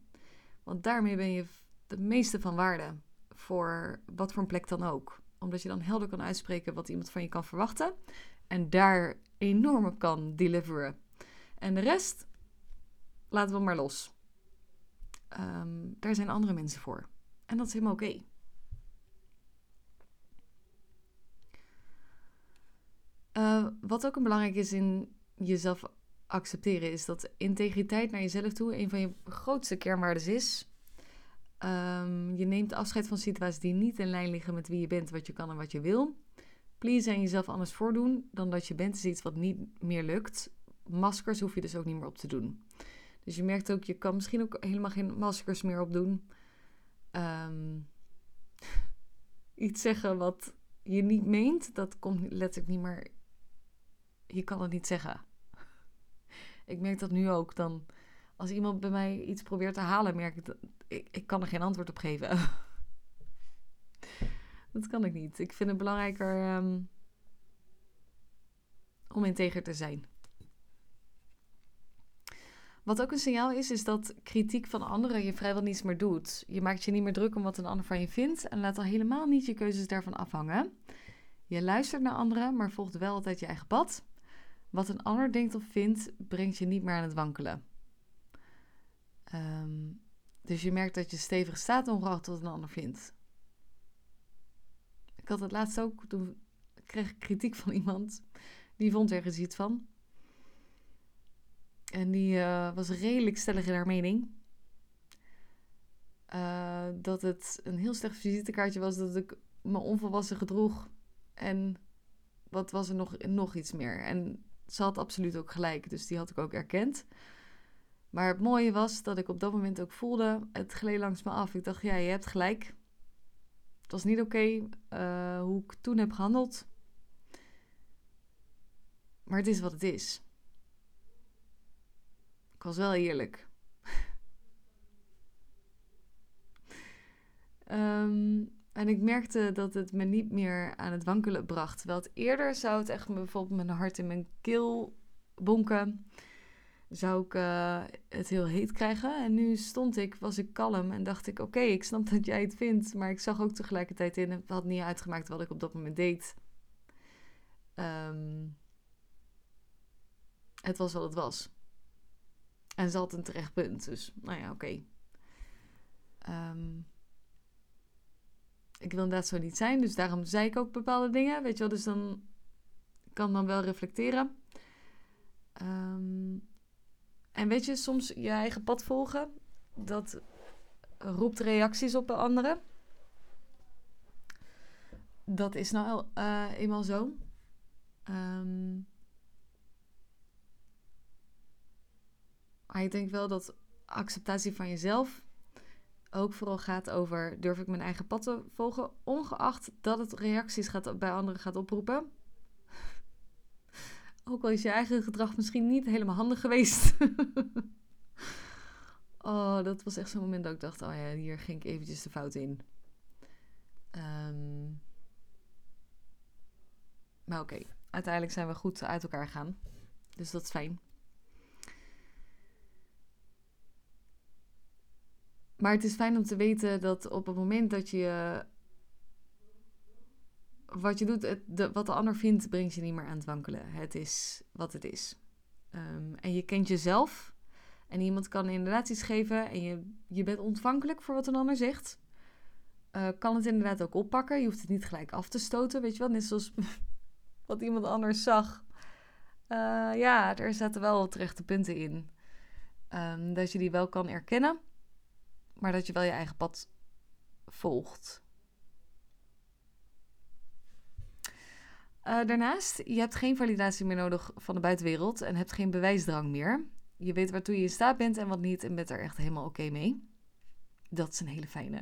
Want daarmee ben je de meeste van waarde voor wat voor een plek dan ook. Omdat je dan helder kan uitspreken wat iemand van je kan verwachten. En daar enorm op kan deliveren. En de rest laten we maar los. Ehm, daar zijn andere mensen voor. En dat is helemaal oké. Eh, wat ook een belangrijk is in jezelf accepteren, is dat integriteit naar jezelf toe een van je grootste kernwaarden is. Ehm, je neemt afscheid van situaties die niet in lijn liggen met wie je bent, wat je kan en wat je wil. Please en jezelf anders voordoen dan dat je bent is iets wat niet meer lukt. Maskers hoef je dus ook niet meer op te doen. Dus je merkt ook, je kan misschien ook helemaal geen maskers meer opdoen. Um, iets zeggen wat je niet meent, dat komt letterlijk niet meer. Je kan het niet zeggen. Ik merk dat nu ook. Dan, als iemand bij mij iets probeert te halen, merk ik dat ik, kan er geen antwoord op geven. dat kan ik niet. Ik vind het belangrijker um, om integer te zijn. Wat ook een signaal is, is dat kritiek van anderen je vrijwel niets meer doet. Je maakt je niet meer druk om wat een ander van je vindt en laat al helemaal niet je keuzes daarvan afhangen. Je luistert naar anderen, maar volgt wel altijd je eigen pad. Wat een ander denkt of vindt, brengt je niet meer aan het wankelen. Ehm, dus je merkt dat je stevig staat ongeacht wat een ander vindt. Ik had het laatst ook, toen kreeg ik kritiek van iemand. Die vond ergens iets van. En die uh, was redelijk stellig in haar mening. Uh, dat het een heel slecht visitekaartje was dat ik me onvolwassen gedroeg. En wat was er nog, nog iets meer? En ze had absoluut ook gelijk, dus die had ik ook erkend. Maar het mooie was dat ik op dat moment ook voelde, het gleed langs me af. Ik dacht, ja, je hebt gelijk. Het was niet oké uh, hoe ik toen heb gehandeld. Maar het is wat het is. Ik was wel eerlijk. um, en ik merkte dat het me niet meer aan het wankelen bracht. Het eerder zou het echt bijvoorbeeld mijn hart in mijn keel bonken. Zou ik uh, het heel heet krijgen. En nu stond ik, was ik kalm en dacht ik: Oké, ik snap dat jij het vindt. Maar ik zag ook tegelijkertijd in, het had niet uitgemaakt wat ik op dat moment deed. Um, het was wat het was. En ze had een terecht punt. Dus, nou ja, oké. Okay. Um, ik wil inderdaad zo niet zijn. Dus daarom zei ik ook bepaalde dingen. Weet je wel, dus dan kan dan wel reflecteren. Um, en weet je, soms je eigen pad volgen, dat roept reacties op bij anderen. Dat is nou uh, eenmaal zo. Um, maar ik denk wel dat acceptatie van jezelf ook vooral gaat over durf ik mijn eigen pad te volgen, ongeacht dat het reacties gaat, bij anderen gaat oproepen. Ook al is je eigen gedrag misschien niet helemaal handig geweest. oh, dat was echt zo'n moment dat ik dacht, oh ja, hier ging ik eventjes de fout in. Um, maar oké, uiteindelijk zijn we goed uit elkaar gegaan. Dus dat is fijn. Maar het is fijn om te weten dat op het moment dat je wat je doet, het, de, wat de ander vindt, brengt je niet meer aan het wankelen. Het is wat het is. Um, en je kent jezelf. En iemand kan inderdaad iets geven. En je, je bent ontvankelijk voor wat een ander zegt. uh, kan het inderdaad ook oppakken. Je hoeft het niet gelijk af te stoten, weet je wel. Net zoals wat iemand anders zag. Uh, ja, er zaten wel terechte punten in. Um, dat je die wel kan erkennen, maar dat je wel je eigen pad volgt. Uh, daarnaast, je hebt geen validatie meer nodig van de buitenwereld en hebt geen bewijsdrang meer. Je weet waartoe je in staat bent en wat niet en bent er echt helemaal oké mee. Dat is een hele fijne.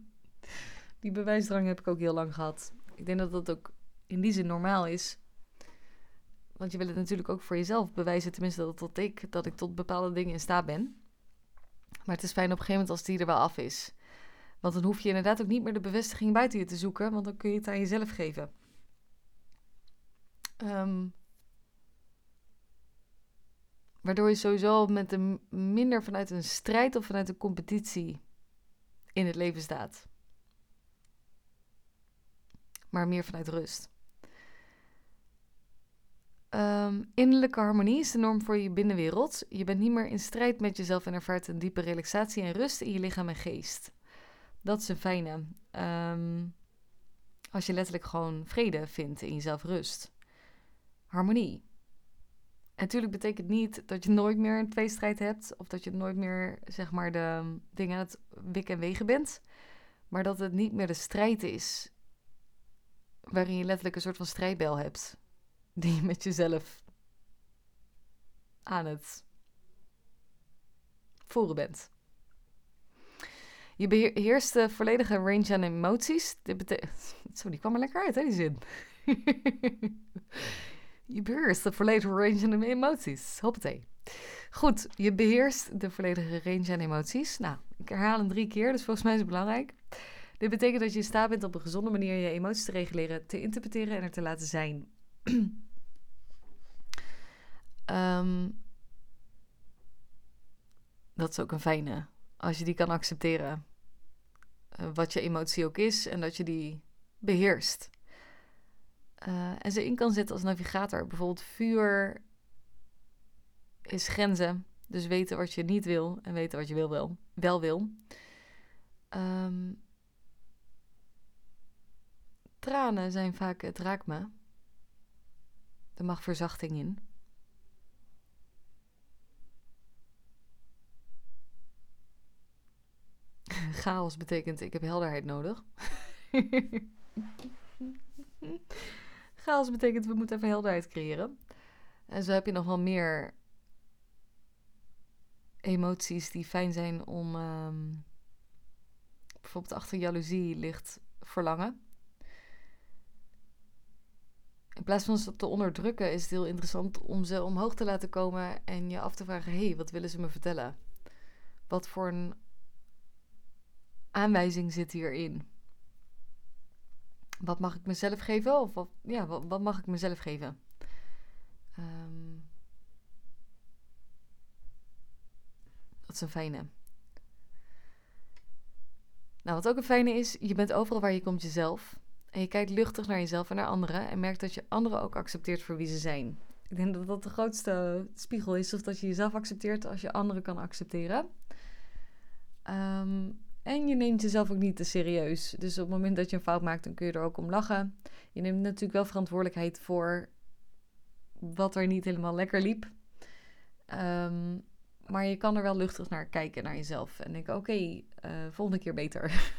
die bewijsdrang heb ik ook heel lang gehad. Ik denk dat dat ook in die zin normaal is. Want je wil het natuurlijk ook voor jezelf bewijzen, tenminste dat ik, dat ik tot bepaalde dingen in staat ben. Maar het is fijn op een gegeven moment als die er wel af is. Want dan hoef je inderdaad ook niet meer de bevestiging buiten je te zoeken, want dan kun je het aan jezelf geven. Um, waardoor je sowieso met een minder vanuit een strijd of vanuit een competitie in het leven staat. Maar meer vanuit rust. Um, innerlijke harmonie is de norm voor je binnenwereld. Je bent niet meer in strijd met jezelf en ervaart een diepe relaxatie en rust in je lichaam en geest. Dat is een fijne. Um, als je letterlijk gewoon vrede vindt in jezelf, rust. Harmonie. En natuurlijk betekent niet dat je nooit meer een tweestrijd hebt. Of dat je nooit meer, zeg maar, de dingen aan het wikken en wegen bent. Maar dat het niet meer de strijd is. Waarin je letterlijk een soort van strijdbel hebt die je met jezelf aan het voeren bent. Je beheerst de volledige range aan emoties. Dit betekent. Zo, die kwam er lekker uit, hè, die zin. je beheerst de volledige range aan emoties. Hoppatee. Goed, je beheerst de volledige range aan emoties. Nou, ik herhaal hem drie keer, dus volgens mij is het belangrijk. Dit betekent dat je in staat bent op een gezonde manier je emoties te reguleren, te interpreteren en er te laten zijn. Um, dat is ook een fijne. Als je die kan accepteren. Uh, wat je emotie ook is en dat je die beheerst. Uh, en ze in kan zetten als navigator. Bijvoorbeeld vuur is grenzen. Dus weten wat je niet wil en weten wat je wil, wel, wel wil. Um, tranen zijn vaak het raakt me. Er mag verzachting in. Chaos betekent ik heb helderheid nodig. Chaos betekent we moeten even helderheid creëren. En zo heb je nog wel meer emoties die fijn zijn om. Um, bijvoorbeeld achter jaloezie ligt verlangen. In plaats van ze te onderdrukken, is het heel interessant om ze omhoog te laten komen en je af te vragen: hé, hey, wat willen ze me vertellen? Wat voor een aanwijzing zit hierin? Wat mag ik mezelf geven? Of wat, ja, wat, mag ik mezelf geven? Um, dat is een fijne. Nou, wat ook een fijne is, je bent overal waar je komt jezelf. En je kijkt luchtig naar jezelf en naar anderen en merkt dat je anderen ook accepteert voor wie ze zijn. Ik denk dat dat de grootste spiegel is, of dat je jezelf accepteert als je anderen kan accepteren. Um, en je neemt jezelf ook niet te serieus. Dus op het moment dat je een fout maakt, dan kun je er ook om lachen. Je neemt natuurlijk wel verantwoordelijkheid voor wat er niet helemaal lekker liep. Um, maar je kan er wel luchtig naar kijken, naar jezelf. En denken, oké, eh, volgende keer beter.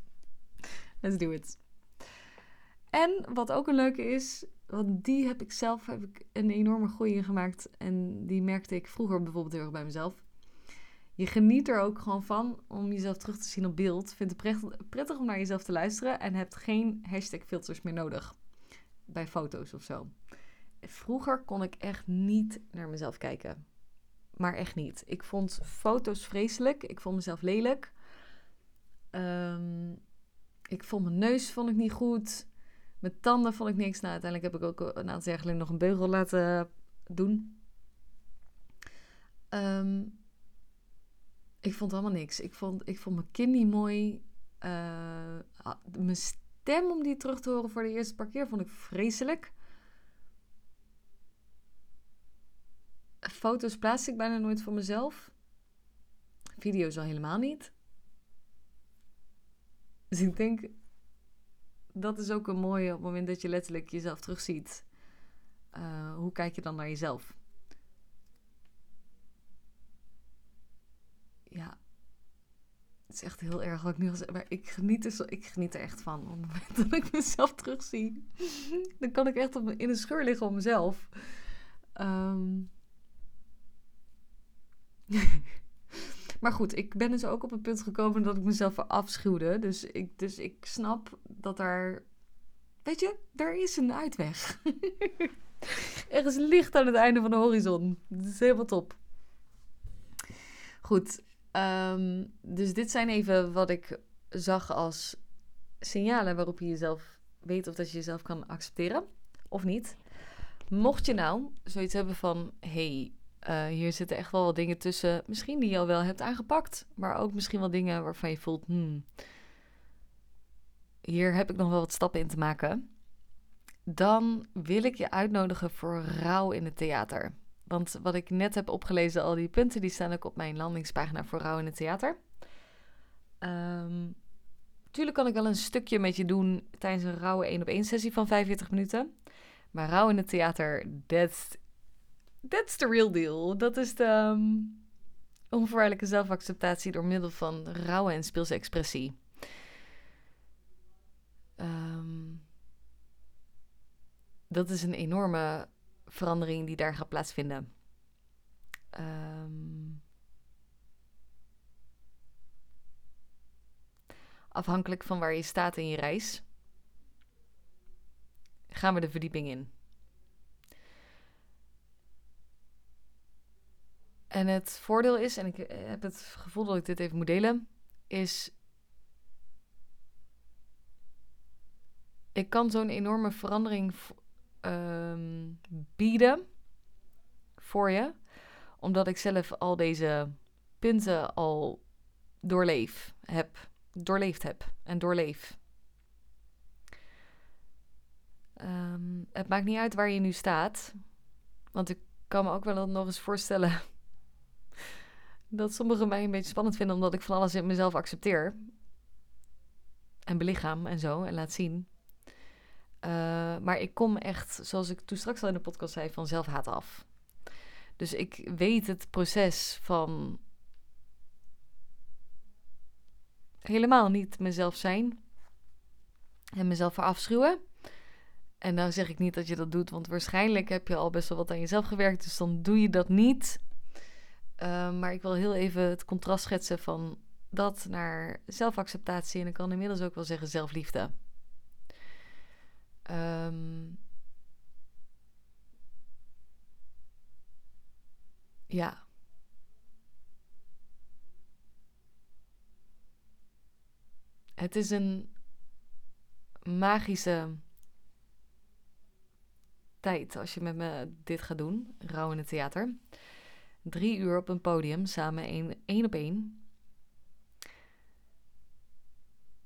Let's do it. En wat ook een leuke is, want die heb ik zelf heb ik een enorme groei in gemaakt. En die merkte ik vroeger bijvoorbeeld heel erg bij mezelf. Je geniet er ook gewoon van om jezelf terug te zien op beeld. Vindt het prettig, om naar jezelf te luisteren en hebt geen hashtag filters meer nodig. Bij foto's of zo. Vroeger kon ik echt niet naar mezelf kijken. Maar echt niet. Ik vond foto's vreselijk. Ik vond mezelf lelijk. Um, ik vond mijn neus vond ik niet goed. Mijn tanden vond ik niks. Nou, uiteindelijk heb ik ook een aantal jaar geleden nog een beugel laten doen. Um, ik vond helemaal niks. Ik vond, ik vond mijn kin niet mooi. Uh, mijn stem, om die terug te horen voor de eerste paar keer, vond ik vreselijk. Foto's plaats ik bijna nooit voor mezelf. Video's al helemaal niet. Dus ik denk, dat is ook een mooie op het moment dat je letterlijk jezelf terugziet. Uh, hoe kijk je dan naar jezelf? Ja, het is echt heel erg wat ik nu al zeg, maar ik geniet, er, zo, ik geniet er echt van. Op het moment dat ik mezelf terugzie, dan kan ik echt op, in een scheur liggen op mezelf. Um... maar goed, ik ben dus ook op het punt gekomen dat ik mezelf afschuwde. Dus ik, dus ik snap dat er. Weet je, er is een uitweg. er is licht aan het einde van de horizon. Dat is helemaal top. Goed, um, dus dit zijn even wat ik zag als signalen waarop je jezelf weet of dat je jezelf kan accepteren of niet. Mocht je nou zoiets hebben van: hey, uh, hier zitten echt wel wat dingen tussen, misschien die je al wel hebt aangepakt, maar ook misschien wel dingen waarvan je voelt: hmm, hier heb ik nog wel wat stappen in te maken. Dan wil ik je uitnodigen voor rouw in het theater. Want wat ik net heb opgelezen, al die punten, die staan ook op mijn landingspagina voor rouw in het theater. Um, tuurlijk kan ik wel een stukje met je doen tijdens een rauwe 1 op 1 sessie van 45 minuten. Maar rouw in het theater, that's, that's the real deal. Dat is de um, onvoorwaardelijke zelfacceptatie door middel van rauwe en speelse expressie. Um, dat is een enorme verandering die daar gaat plaatsvinden. Um, afhankelijk van waar je staat in je reis, gaan we de verdieping in. En het voordeel is, en ik heb het gevoel dat ik dit even moet delen, is. Ik kan zo'n enorme verandering um, bieden voor je, omdat ik zelf al deze punten al doorleef heb, doorleefd heb en doorleef. Um, het maakt niet uit waar je nu staat, want ik kan me ook wel nog eens voorstellen dat sommigen mij een beetje spannend vinden omdat ik van alles in mezelf accepteer en belichaam en zo en laat zien. Uh, maar ik kom echt, zoals ik toen straks al in de podcast zei, van zelfhaat af. Dus ik weet het proces van helemaal niet mezelf zijn en mezelf verafschuwen. En nou zeg ik niet dat je dat doet, want waarschijnlijk heb je al best wel wat aan jezelf gewerkt, dus dan doe je dat niet. Uh, maar ik wil heel even het contrast schetsen van dat naar zelfacceptatie en ik kan inmiddels ook wel zeggen zelfliefde. Um, ja. Het is een magische tijd als je met me dit gaat doen, rouw in het theater. Drie uur op een podium, samen één, op één.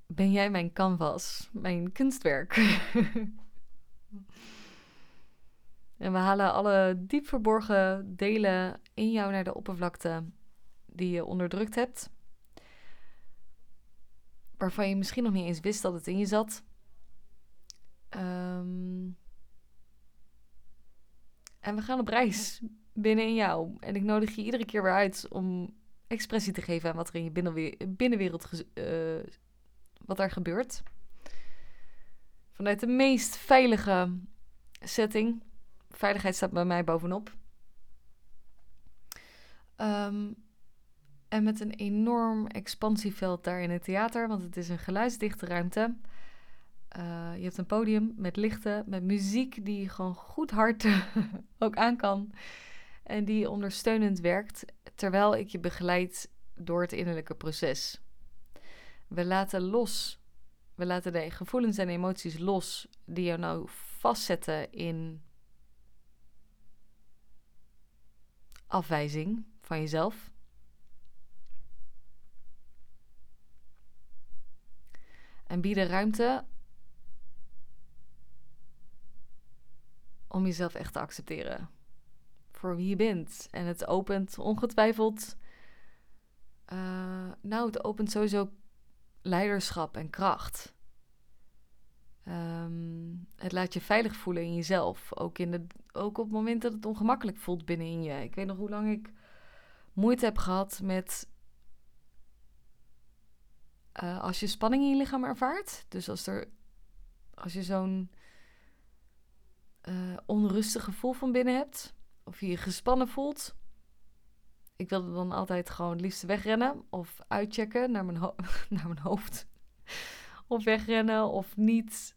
ben jij mijn canvas, mijn kunstwerk. en we halen alle diep verborgen delen in jou naar de oppervlakte die je onderdrukt hebt. Waarvan je misschien nog niet eens wist dat het in je zat. Um, en we gaan op reis binnen in jou. En ik nodig je iedere keer weer uit om expressie te geven aan wat er in je binnenwereld uh, wat daar gebeurt. Vanuit de meest veilige setting. Veiligheid staat bij mij bovenop. Um, en met een enorm expansieveld daar in het theater, want het is een geluidsdichte ruimte. Uh, je hebt een podium met lichten, met muziek die gewoon goed hard ook aan kan. En die ondersteunend werkt, terwijl ik je begeleid door het innerlijke proces. We laten los. We laten de gevoelens en emoties los die jou nou vastzetten in afwijzing van jezelf. En bieden ruimte om jezelf echt te accepteren. Voor wie je bent. En het opent ongetwijfeld. Uh, nou, het opent sowieso leiderschap en kracht. Ehm, het laat je veilig voelen in jezelf. Ook, in de, ook op het moment dat het ongemakkelijk voelt binnenin je. Ik weet nog hoe lang ik moeite heb gehad met. Uh, als je spanning in je lichaam ervaart. Dus als, er, als je zo'n uh, onrustig gevoel van binnen hebt. Of je je gespannen voelt. Ik wilde dan altijd gewoon liefst wegrennen. Of uitchecken naar mijn, naar mijn hoofd. of wegrennen of niet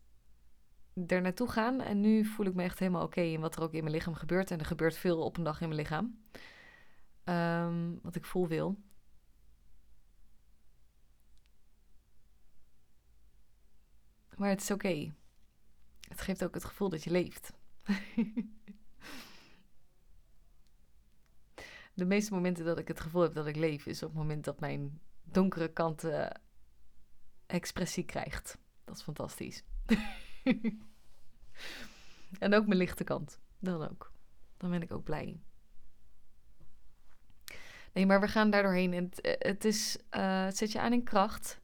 er naartoe gaan. En nu voel ik me echt helemaal oké in wat er ook in mijn lichaam gebeurt. En er gebeurt veel op een dag in mijn lichaam. Um, wat ik voel wil. Maar het is oké. Het geeft ook het gevoel dat je leeft. De meeste momenten dat ik het gevoel heb dat ik leef, is op het moment dat mijn donkere kant uh, expressie krijgt. Dat is fantastisch. en ook mijn lichte kant. Dan ook. Dan ben ik ook blij. Nee, maar we gaan daar doorheen. Het, het, is, uh, het zet je aan in kracht.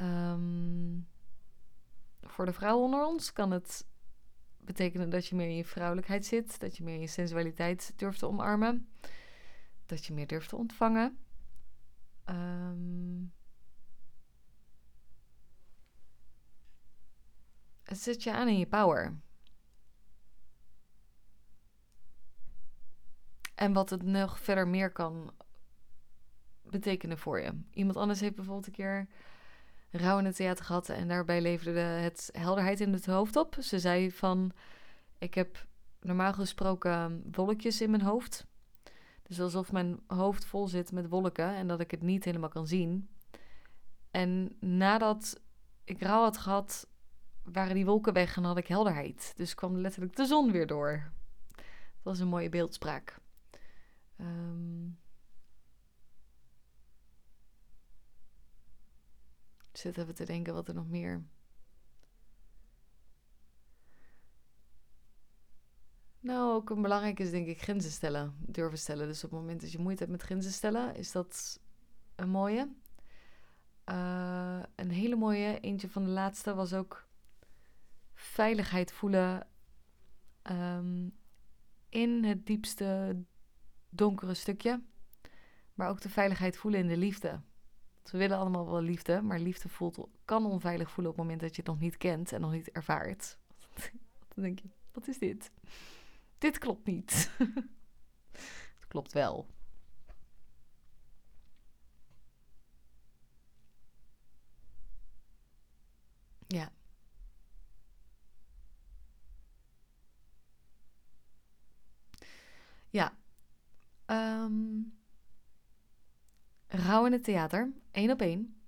Um, voor de vrouwen onder ons kan het betekenen dat je meer in je vrouwelijkheid zit. Dat je meer in je sensualiteit durft te omarmen. Dat je meer durft te ontvangen. Um, het zet je aan in je power. En wat het nog verder meer kan betekenen voor je. Iemand anders heeft bijvoorbeeld een keer rouw in het theater gehad en daarbij leverde het helderheid in het hoofd op. Ze zei van, ik heb normaal gesproken wolkjes in mijn hoofd. Dus alsof mijn hoofd vol zit met wolken en dat ik het niet helemaal kan zien. En nadat ik rouw had gehad, waren die wolken weg en had ik helderheid. Dus kwam letterlijk de zon weer door. Dat was een mooie beeldspraak. Ik zit even te denken wat er nog meer. Nou, ook een belangrijk is denk ik grenzen stellen, durven stellen. Dus op het moment dat je moeite hebt met grenzen stellen, is dat een mooie. Uh, een hele mooie, eentje van de laatste was ook veiligheid voelen um, in het diepste donkere stukje. Maar ook de veiligheid voelen in de liefde. we willen allemaal wel liefde, maar liefde voelt, kan onveilig voelen op het moment dat je het nog niet kent en nog niet ervaart. Dan denk je, wat is dit? Dit klopt niet. het klopt wel. Ja. Ja, Um, Rauw in het theater, één op één,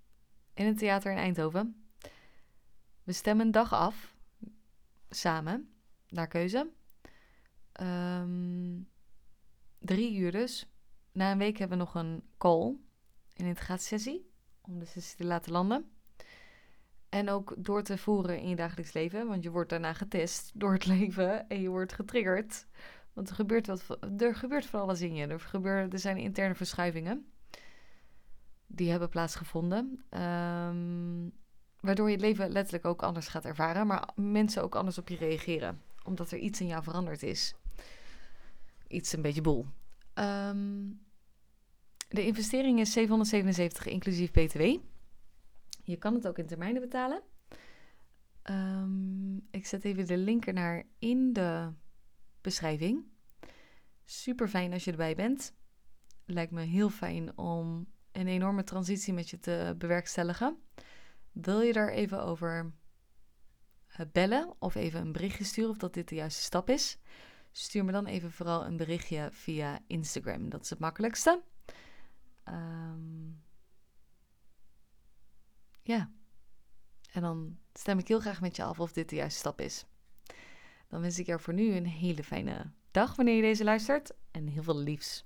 in het theater in Eindhoven. We stemmen een dag af, samen, naar keuze. Um, drie uur dus. Na een week hebben we nog een call, een integratiesessie, om de sessie te laten landen. En ook door te voeren in je dagelijks leven, want je wordt daarna getest door het leven en je wordt getriggerd want er gebeurt, wat, er gebeurt van alles in je. Er, gebeuren, er zijn interne verschuivingen. Die hebben plaatsgevonden. Um, waardoor je het leven letterlijk ook anders gaat ervaren. Maar mensen ook anders op je reageren. Omdat er iets in jou veranderd is. Iets een beetje boel. Um, de investering is 777 inclusief BTW. Je kan het ook in termijnen betalen. Um, ik zet even de link ernaar in de beschrijving. Super fijn als je erbij bent. Lijkt me heel fijn om een enorme transitie met je te bewerkstelligen. Wil je daar even over eh, bellen of even een berichtje sturen of dat dit de juiste stap is? Stuur me dan even vooral een berichtje via Instagram. Dat is het makkelijkste. Um, ja. En dan stem ik heel graag met je af of dit de juiste stap is. Dan wens ik jou voor nu een hele fijne dag wanneer je deze luistert en heel veel liefs.